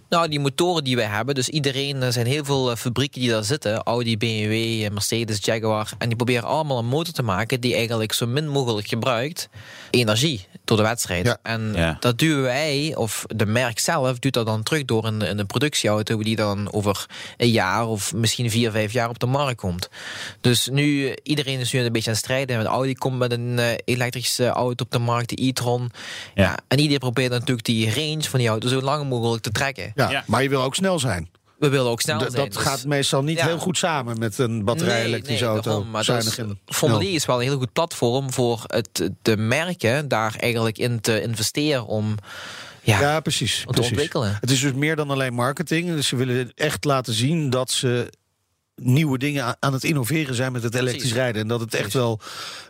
Nou, die motoren die wij hebben, dus iedereen, er zijn heel veel eh, fabrieken die daar zitten. Audi, BMW, eh, Mercedes, Jaguar. En die proberen allemaal een motor te maken die eigenlijk zo min mogelijk gebruikt energie door de wedstrijd. Ja. En Ja. dat duwen wij, of de merk zelf, duwt dat dan terug door een, een productieauto die dan over een jaar of misschien vier, vijf jaar op de markt komt. Dus nu, iedereen is nu een beetje aan het strijden. Met Audi komt met een eh, elektrische auto op de markt, de e-tron. Ja. Ja. en iedereen probeert natuurlijk die range van die auto zo lang mogelijk te trekken. Ja, Ja. maar je wil ook snel zijn. We willen ook snel zijn. dat dus- gaat meestal niet Ja. heel goed samen met een batterij-elektrische nee, auto. daarom, maar Zuinig is, Formule wel een heel goed platform voor het, de merken daar eigenlijk in te investeren om ja, Ja, precies. om te precies. ontwikkelen. Het is dus meer dan alleen marketing. Dus ze willen echt laten zien dat ze nieuwe dingen aan het innoveren zijn met het elektrisch Precies. rijden. En dat het echt wel,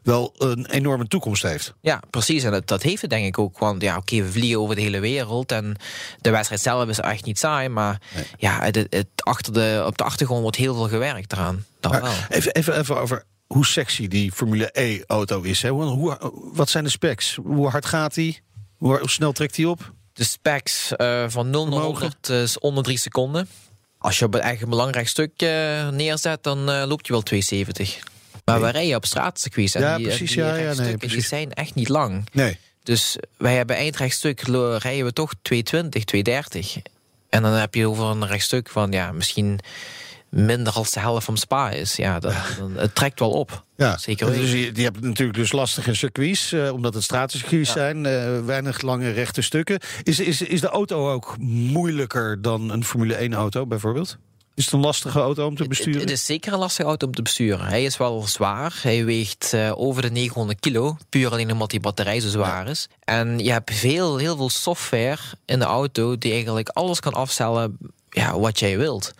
wel een enorme toekomst heeft. Ja, precies. En dat, dat heeft het denk ik ook. Want ja, oké, we vliegen over de hele wereld. En de wedstrijd zelf is echt niet saai. Maar ja, het, het, achter de, op de achtergrond wordt heel veel gewerkt eraan. Dat wel. even, even, even over hoe sexy die Formule E-auto is. Hè? Hoe, wat zijn de specs? Hoe hard gaat die? Hoe, hoe snel trekt die op? De specs eh, van 0 naar Vermogen? 100 is onder 3 seconden. Als je op een echt een belangrijk stuk eh, neerzet, dan eh, loopt je wel 270. Maar we rijden op straatcircuits. En Ja, die, precies, Die ja, ja, nee, die zijn echt niet lang. Nee. Dus wij hebben eindrechtstuk lo- rijden we toch 220, 230. En dan heb je over een rechtstuk van ja, misschien minder als de helft van Spa is. Ja, dat, dan, het trekt wel op. Ja, Zeker dus je, je hebt natuurlijk dus lastige circuits, eh, omdat het stratencircuits Ja. zijn, eh, weinig lange rechte stukken. Is, is, is de auto ook moeilijker dan een Formule 1 auto bijvoorbeeld? Is het een lastige auto om te besturen? het is zeker een lastige auto om te besturen. Hij is wel zwaar. Hij weegt eh, over de 900 kilo. Puur alleen omdat die batterij zo zwaar is. En je hebt veel, heel veel software in de auto die eigenlijk alles kan afstellen ja, wat jij wilt.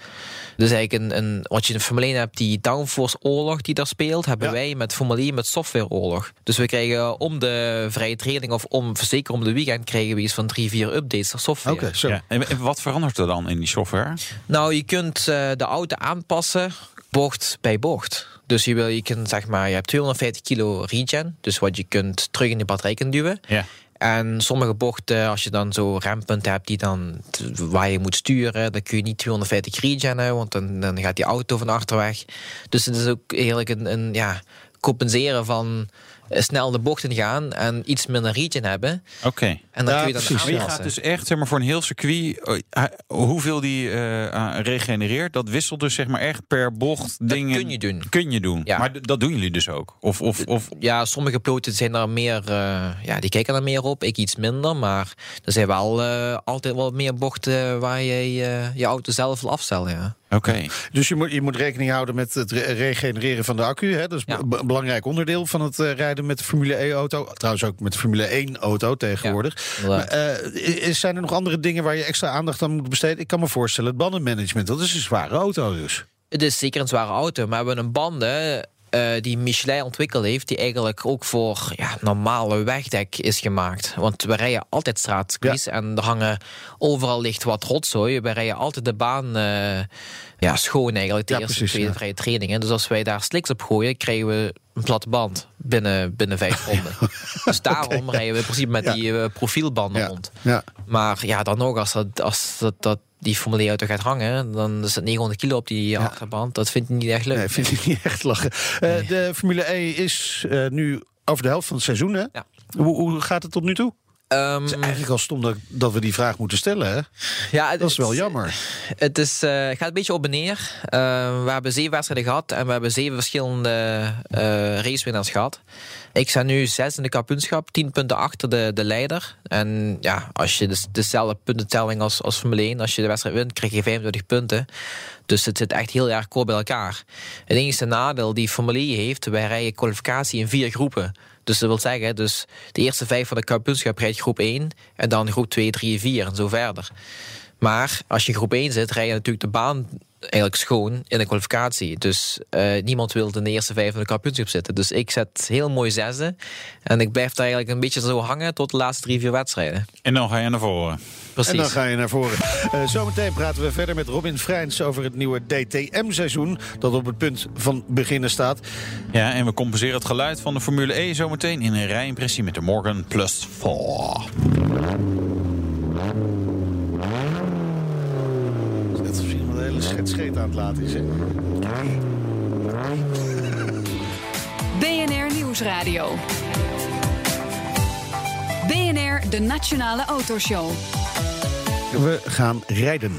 Dus eigenlijk een, een, wat je in Formule 1 hebt, die downforce oorlog die daar speelt, hebben Ja. wij met Formule 1 met software oorlog. Dus we krijgen om de vrije training of om, zeker om de weekend, krijgen we iets van drie, vier updates aan software. Oké, zo. Ja. En en wat verandert er dan in die software? Nou, je kunt eh, de auto aanpassen bocht bij bocht. Dus je, wil, je, kunt, zeg maar, je hebt 250 kilo regen, dus wat je kunt terug in de batterij kunt duwen. Ja. En sommige bochten, als je dan zo rempunten hebt die dan waar je moet sturen, dan kun je niet 250 regenen, want dan, dan gaat die auto van achter weg. Dus het is ook eigenlijk een, een ja, compenseren van snel de bochten gaan en iets minder regen hebben. Oké. En dan Ja, kun je dan precies. Maar je aanpassen. gaat dus echt zeg maar, voor een heel circuit, eh, hoeveel die eh, regenereert, dat wisselt dus zeg maar echt per bocht dingen. kun je doen. Kun je doen. Ja. Maar dat doen jullie dus ook. Of, of, of Ja, sommige piloten zijn daar meer, eh, ja, die kijken daar meer op. Ik iets minder, maar er zijn wel eh, altijd wel meer bochten waar je eh, je auto zelf wil afstellen. Ja. Oké. Dus je moet, je moet rekening houden met het re- regenereren van de accu. Hè? Dat is Ja. een be- belangrijk onderdeel van het eh, rijden met de Formule E-auto. Trouwens ook met de Formule 1-auto tegenwoordig. Ja, maar, eh, zijn er nog andere dingen waar je extra aandacht aan moet besteden? Ik kan me voorstellen, het bandenmanagement. Dat is een zware auto dus. Het is zeker een zware auto, maar we hebben een banden eh, die Michelin ontwikkeld heeft, die eigenlijk ook voor ja, normale wegdek is gemaakt. Want we rijden altijd straatcircuits en er hangen overal ligt wat rotzooi. We rijden altijd de baan eh, ja, schoon eigenlijk, de Ja, eerste precies, tweede vrije trainingen. Dus als wij daar sliks op gooien, krijgen we een platte band binnen, binnen vijf ronden. Dus daarom rijden we in principe met die eh, profielbanden rond. Ja. Maar ja, dan nog, als, dat, als dat, dat die Formule 1-auto gaat hangen, dan is het 900 kilo op die achterband. Dat vind ik niet echt leuk. Nee, vind ik niet echt lachen. Eh, De Formule E is eh, nu over de helft van het seizoen, hè? Ja. Hoe, hoe gaat het tot nu toe? Ehm, Het is eigenlijk al stom dat, dat we die vraag moeten stellen, hè? ja, het Dat is wel jammer. Het is, eh, gaat een beetje op en neer. Eh, we hebben zeven wedstrijden gehad en we hebben zeven verschillende eh racewinnaars gehad. Ik sta nu zes in de kampioenschap, tien punten achter de, de leider. En ja, als je dus dezelfde puntentelling als, als Formule 1, als je de wedstrijd wint, krijg je 25 punten. Dus het zit echt heel erg kort bij elkaar. Het enige nadeel die Formule 1 heeft, wij rijden kwalificatie in vier groepen. Dus dat wil zeggen, dus de eerste vijf van de kampioenschap rijdt groep 1 en dan groep 2, 3 en 4 en zo verder. Maar als je in groep 1 zit, rij je natuurlijk de baan eigenlijk schoon in de kwalificatie. Dus eh, niemand wil in de eerste vijf van de kampioenschap zitten. Dus ik zet heel mooi zesde. En ik blijf daar eigenlijk een beetje zo hangen tot de laatste drie, vier wedstrijden. En dan ga je naar voren. Precies. En dan ga je naar voren. Eh, zometeen praten we verder met Robin Vrijns over het nieuwe DTM-seizoen... dat op het punt van beginnen staat. Ja, en we compenseren het geluid van de Formule E zometeen in een rijimpressie met de Morgan Plus 4. Dat is misschien wel een hele schet scheet aan het laten is, hè? BNR Nieuwsradio. BNR, de Nationale Autoshow. We gaan rijden.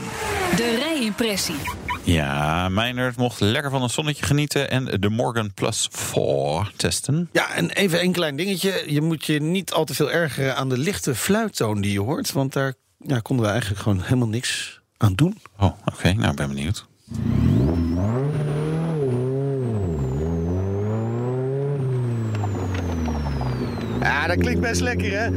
De rijimpressie. Ja, Meijnerd mocht lekker van het zonnetje genieten en de Morgan Plus 4 testen. Ja, en even een klein dingetje. Je moet je niet al te veel ergeren aan de lichte fluittoon die je hoort. Want daar ja, konden we eigenlijk gewoon helemaal niks aan doen. Oh, oké, nou ben benieuwd. Ja, dat klinkt best lekker, hè?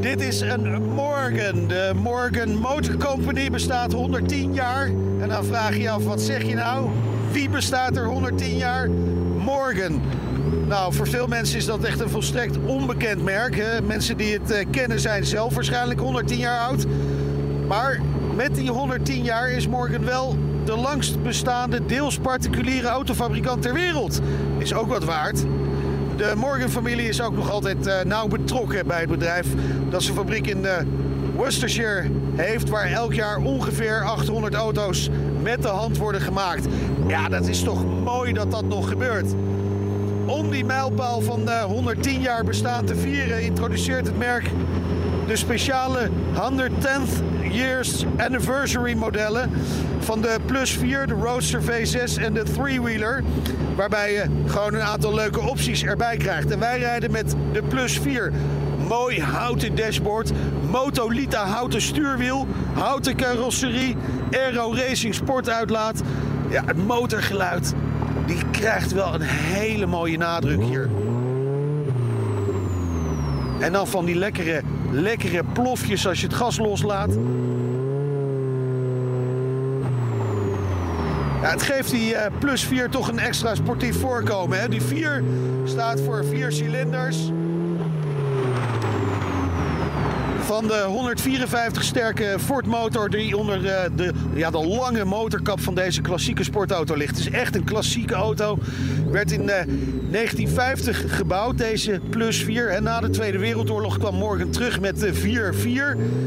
Dit is een Morgan. De Morgan Motor Company bestaat 110 jaar. En dan vraag je je af, wat zeg je nou? Wie bestaat er 110 jaar? Morgan. Nou, voor veel mensen is dat echt een volstrekt onbekend merk. Hè? Mensen die het eh, kennen zijn zelf waarschijnlijk 110 jaar oud. Maar met die 110 jaar is Morgan wel de langst bestaande deels particuliere autofabrikant ter wereld. Is ook wat waard. De Morgan-familie is ook nog altijd eh, nauw betrokken bij het bedrijf. Dat zijn fabriek in eh, Worcestershire heeft, waar elk jaar ongeveer 800 auto's met de hand worden gemaakt. Ja, dat is toch mooi dat dat nog gebeurt. Om die mijlpaal van de 110 jaar bestaan te vieren, introduceert het merk de speciale 110th Years Anniversary modellen van de Plus 4, de Roadster V6 en de Three-Wheeler. Waarbij je gewoon een aantal leuke opties erbij krijgt. En wij rijden met de Plus 4. Mooi houten dashboard, Motolita houten stuurwiel, houten carrosserie, Aero Racing sportuitlaat. Ja, het motorgeluid, die krijgt wel een hele mooie nadruk hier. En dan van die lekkere, lekkere plofjes als je het gas loslaat. Ja, het geeft die eh, plus 4 toch een extra sportief voorkomen. Hè? Die 4 staat voor vier cilinders. Van de 154 sterke Ford motor die onder eh, de, ja, de lange motorkap van deze klassieke sportauto ligt. Het is echt een klassieke auto. Werd in eh, 1950 gebouwd, deze Plus 4. En na de Tweede Wereldoorlog kwam Morgan terug met de 4-4.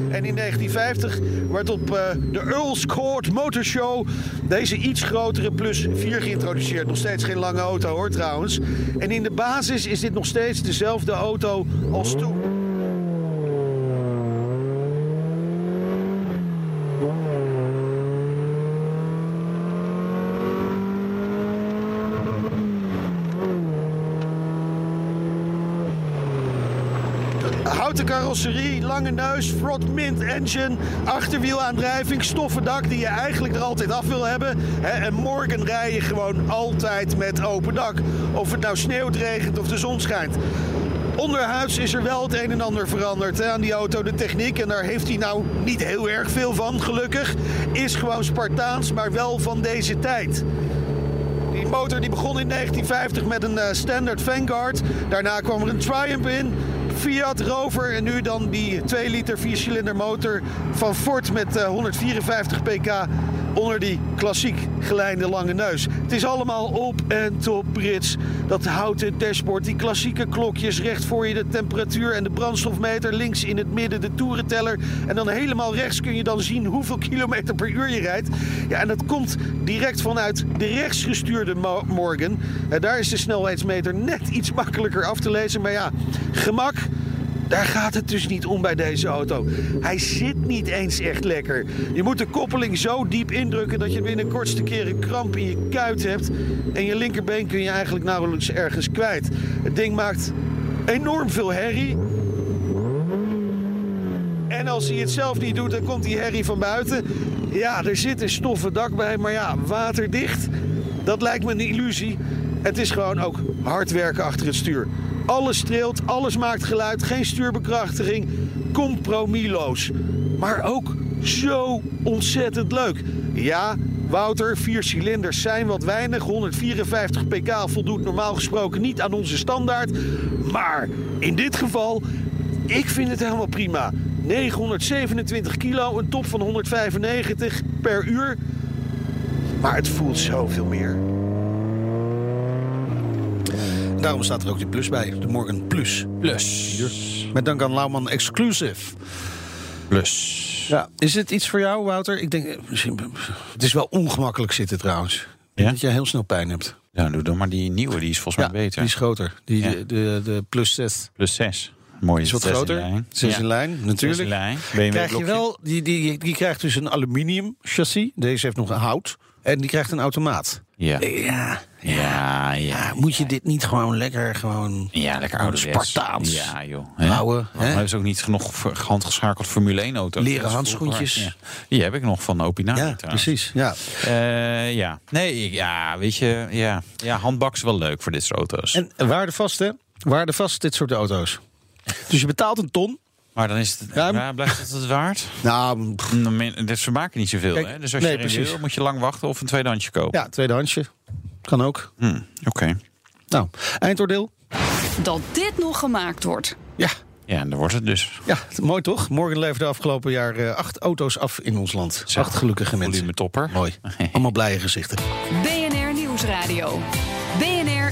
En in 1950 werd op eh, de Earl's Court Motor Show deze iets grotere Plus 4 geïntroduceerd. Nog steeds geen lange auto hoor trouwens. En in de basis is dit nog steeds dezelfde auto als toen. Houten carrosserie, lange neus, front mint engine, achterwielaandrijving, stoffen dak die je eigenlijk er altijd af wil hebben. En morgen rij je gewoon altijd met open dak. Of het nou sneeuwt, regent of de zon schijnt. Onderhuids is er wel het een en ander veranderd hè, aan die auto, de techniek. En daar heeft hij nou niet heel erg veel van, gelukkig. Is gewoon Spartaans, maar wel van deze tijd. Die motor die begon in 1950 met een eh, Standard Vanguard. Daarna kwam er een Triumph in. Fiat Rover. En nu dan die 2 liter 4-cilinder motor van Ford met eh, 154 pk onder die klassiek gelijnde lange neus. Het is allemaal op en top Brits. Dat houten dashboard, die klassieke klokjes, recht voor je de temperatuur en de brandstofmeter, links in het midden de toerenteller en dan helemaal rechts kun je dan zien hoeveel kilometer per uur je rijdt. Ja, en dat komt direct vanuit de rechtsgestuurde Mo- Morgan. Eh, daar is de snelheidsmeter net iets makkelijker af te lezen, maar ja, gemak. Daar gaat het dus niet om bij deze auto. Hij zit niet eens echt lekker. Je moet de koppeling zo diep indrukken dat je binnen kortste keer een kramp in je kuit hebt. En je linkerbeen kun je eigenlijk nauwelijks ergens kwijt. Het ding maakt enorm veel herrie. En als hij het zelf niet doet, dan komt die herrie van buiten. Ja, er zit een stoffen dak bij, maar ja, waterdicht. Dat lijkt me een illusie. Het is gewoon ook hard werken achter het stuur. Alles streelt, alles maakt geluid, geen stuurbekrachtiging. Compromisloos. Maar ook zo ontzettend leuk. Ja, Wouter, vier cilinders zijn wat weinig. 154 pk voldoet normaal gesproken niet aan onze standaard. Maar in dit geval, ik vind het helemaal prima. 927 kilo, een top van 195 per uur. Maar het voelt zoveel meer. Daarom staat er ook die plus bij. De Morgan Plus. Plus. Met dank aan Lauwman Exclusive. Plus. Ja. Is het iets voor jou, Wouter? Ik denk, eh, het is wel ongemakkelijk zitten trouwens. Ja? Dat je heel snel pijn hebt. Ja, doe dan maar die nieuwe, die is volgens mij beter. die is groter. Die, Ja. de, de, de Plus 6 Plus 6. Mooi. is wat zes in groter. lijn. Zes in lijn, Zes in natuurlijk. lijn. BMW Krijg je wel, die, die, die krijgt dus een aluminium chassis. Deze heeft nog een hout. En die krijgt een automaat. Ja. Ja, Ja, ja. moet je dit niet gewoon lekker gewoon... Ja, lekker ouderwets. Spartaans. Ja, joh. Oude, hè? hebben ze ook niet genoeg handgeschakeld Formule 1 auto? Leren handschoentjes. Die heb ik nog van Opinari Ja, precies. Ja. Eh, ja. Nee, ja, weet je, ja. Ja, handbak is wel leuk voor dit soort auto's. En waardevast, hè? Waardevast, dit soort auto's. Dus je betaalt een ton. Maar dan is het, Ruim. ja, blijft het het waard? Nou, ze maken niet zoveel, Kijk, hè? Dus als je nee, er precies. wil, moet je lang wachten of een tweedehandsje kopen. ja, tweedehandsje. Kan ook. Hm, Oké. Nou, eindoordeel? Dat dit nog gemaakt wordt. Ja, Ja, en dan wordt het dus. ja mooi toch? Morgen leverde afgelopen jaar eh, acht auto's af in ons land. Zo. Acht gelukkige mensen. Volume topper. Mooi. Allemaal blije gezichten. BNR Nieuwsradio.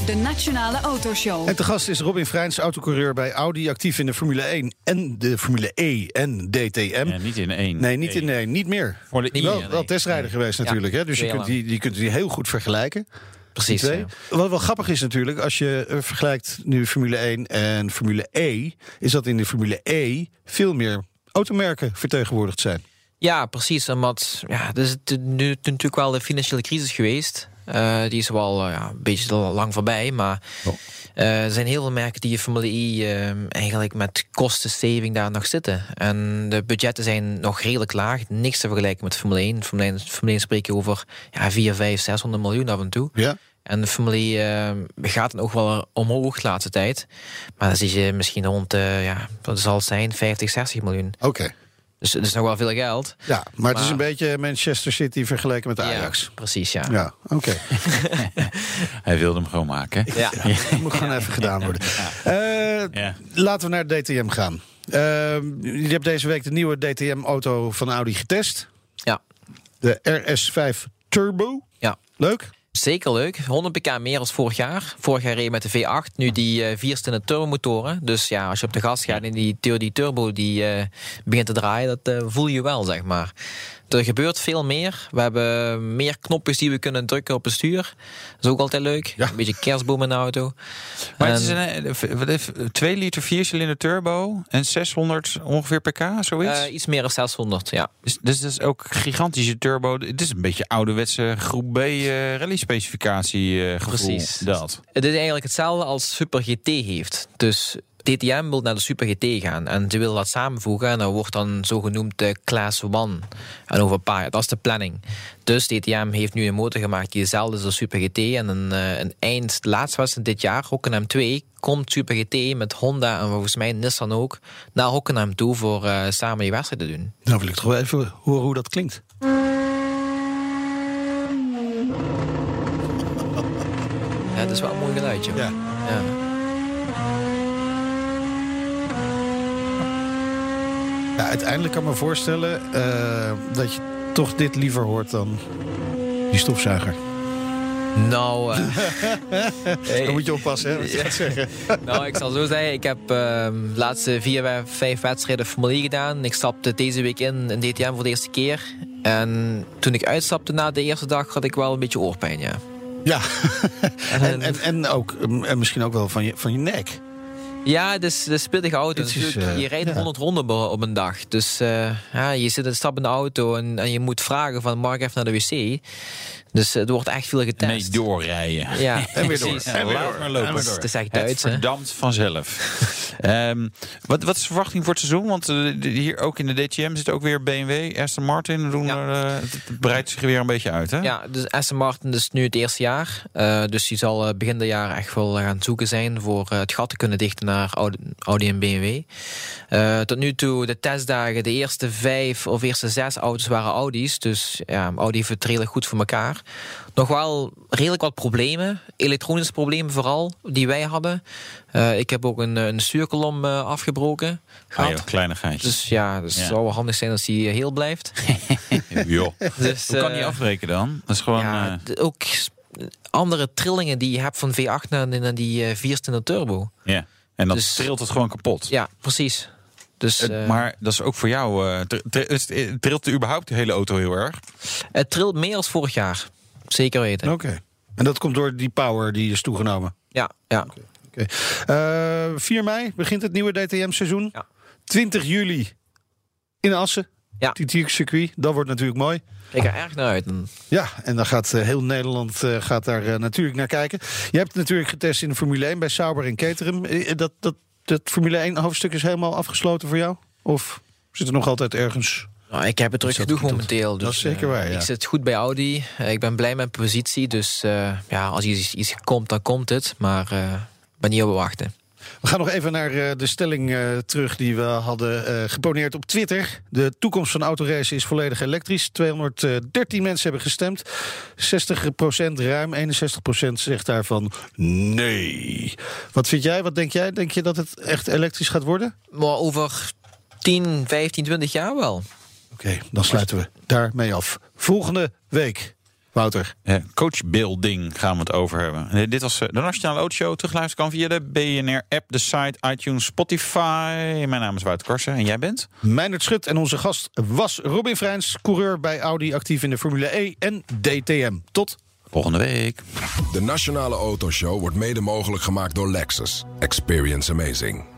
De Nationale Autoshow. En te gast is Robin Freins, autocoureur bij Audi, actief in de Formule 1 en de Formule E en DTM. Ja, niet in één. Nee, niet in nee, niet meer. Voor de I, wel, testrijder geweest Ja, natuurlijk. Hè? Dus je kunt, die, die kunt die heel goed vergelijken. Precies. Ja. Wat wel grappig is natuurlijk, als je eh, vergelijkt nu Formule 1 en Formule E, is dat in de Formule E veel meer automerken vertegenwoordigd zijn. Ja, precies. Omdat ja, het is het- nu natuurlijk wel de financiële crisis geweest. Eh, die is wel eh, ja, een beetje lang voorbij. Maar Oh. eh, er zijn heel veel merken die in Formule E eh, eigenlijk met kostensaving daar nog zitten. En de budgetten zijn nog redelijk laag. Niks te vergelijken met Formule 1. Formule 1, Formule 1 spreek je over ja, 4, 5, 600 miljoen af en toe. Ja. En de Formule E, eh, gaat dan ook wel omhoog de laatste tijd. Maar dan zie je misschien rond, eh, ja, wat zal het zijn, 50, 60 miljoen. Oké. Dus het is nog wel veel geld. Ja, maar het is een beetje Manchester City vergeleken met Ajax. Ja, precies, ja. Ja, oké. Hij wilde hem gewoon maken. hè? Ja. Dat moet gewoon even gedaan worden. Eh, Ja. Laten we naar de DTM gaan. Eh, je hebt deze week de nieuwe DTM-auto van Audi getest. Ja. De RS5 Turbo. Ja. Leuk. Zeker leuk. 100 pk meer als vorig jaar. Vorig jaar reed je met de V8, nu die eh vierstende turbomotoren. Dus ja, als je op de gas gaat en die, die turbo die, eh, begint te draaien, dat eh, voel je wel, zeg maar. Er gebeurt veel meer. We hebben meer knopjes die we kunnen drukken op het stuur. Dat is ook altijd leuk. Ja. Een beetje kerstboom in de auto. Maar En- het is een eh, wat heeft- 2 liter 4 cilinder turbo en 600 ongeveer pk, zoiets. eh, iets meer dan 600, ja. dus, dus dat is ook gigantische turbo. Het is een beetje ouderwetse groep B eh rally specificatie eh, gevoel. Precies. Dat. Het is eigenlijk hetzelfde als Super GT heeft. Dus DTM wil naar de Super GT gaan en ze willen dat samenvoegen en dat wordt dan zogenoemd de Class 1. En over een paar jaar, dat is de planning. Dus DTM heeft nu een motor gemaakt die hetzelfde is als Super GT en een, eh, een eind, laatst was het dit jaar, Hockenheim 2, komt Super GT met Honda en volgens mij Nissan ook naar Hockenheim toe voor eh, samen die wedstrijd te doen. Nou wil ik toch wel even horen hoe dat klinkt. dat is wel een mooi geluidje. Ja. Ja. Ja, uiteindelijk kan ik me voorstellen eh, dat je toch dit liever hoort dan die stofzuiger. Nou, hey, Dan moet je oppassen, hè, wat je gaat zeggen. nou, ik zal zo zeggen, ik heb ehm, de laatste vier, vijf wedstrijden Formule 1 gedaan. Ik stapte deze week in in DTM voor de eerste keer. En toen ik uitstapte na de eerste dag had ik wel een beetje oorpijn, ja. Ja, en, en, en, ook, mm, en misschien ook wel van je, van je nek. Ja, het is, het is een pittige auto. Is, Natuurlijk, eh, je rijdt ja. 100 ronden op- een dag. Dus eh, ja, je zit een stap in de auto en, en je moet vragen van mag ik even naar de wc. Dus eh, er wordt echt veel getest. Nee, doorrijden. Ja, En weer door. precies. En weer door. maar lopen. En weer Het door. is- het is echt Het Duits, hè? verdampt vanzelf. Ehm, wat, wat is de verwachting voor het seizoen? Want eh, de- hier ook in de DTM zit ook weer BMW, Aston Martin. Doen Ja. er, eh, het, het breidt zich weer een beetje uit, hè? Ja, dus Aston Martin is nu het eerste jaar. Eh, dus die zal begin dit jaar echt wel gaan zoeken zijn voor het gat te kunnen dichten naar Audi, Audi en BMW. Eh, tot nu toe, de testdagen, de eerste vijf of eerste zes auto's waren Audi's. Dus ja, Audi heeft het redelijk goed voor elkaar. Nog wel redelijk wat problemen, elektronische problemen vooral, die wij hadden. Eh, ik heb ook een, een stuurkolom eh, afgebroken Ah, gehad. joh, kleinigheid. Dus ja, dus Ja. het zou wel handig zijn als hij eh, heel blijft. Joh. Dus, Hoe kan die afbreken dan? Dat is gewoon... ja, ook andere trillingen die je hebt van V8 naar, naar die eh vierstende turbo. ja. En dan dus- trilt het gewoon kapot. Ja, precies. Dus Het- eh, maar dat is ook voor jou... eh, eh, trilt überhaupt de hele auto heel erg? het trilt meer als vorig jaar. Zeker weten. Oké. En dat komt door die power die is toegenomen. Ja, ja. Oké. Eh, 4 mei begint het nieuwe DTM-seizoen. Ja. 20 juli in Assen. Ja. TT-circuit. Dat wordt natuurlijk mooi. Kijk er erg naar uit. Ja, en dan gaat eh, heel Nederland eh, gaat daar eh, natuurlijk naar kijken. Je hebt het natuurlijk getest in de Formule 1 bij Sauber en Caterham. Eh, Dat, dat, dat Formule 1 hoofdstuk is helemaal afgesloten voor jou? Of zit er nog altijd ergens? Nou, ik heb het druk genoeg momenteel. Dus, Dat is zeker eh, waar, ja. Ik zit goed bij Audi. Eh, ik ben blij met mijn positie. Dus eh, ja, als iets, iets komt, dan komt het. Maar ik ben niet op wachten. We gaan nog even naar eh, de stelling eh, terug die we hadden eh, geponeerd op Twitter. De toekomst van autoracen is volledig elektrisch. 213 mensen hebben gestemd. 60% ruim, 61% zegt daarvan nee. Wat vind jij? Wat denk jij? Denk je dat het echt elektrisch gaat worden? Maar over 10, 15, 20 jaar wel. Oké, dan sluiten we daarmee af. Volgende week, Wouter. Eh, coachbuilding gaan we het over hebben. Dit was eh, de Nationale Autoshow. Terugluisteren kan via de BNR-app, de site, iTunes, Spotify. Mijn naam is Wouter Karsen en jij bent? Meijnerd Schut en onze gast was Robin Freins, coureur bij Audi, actief in de Formule E en DTM. Tot Volgende week. De Nationale Autoshow wordt mede mogelijk gemaakt door Lexus. Experience amazing.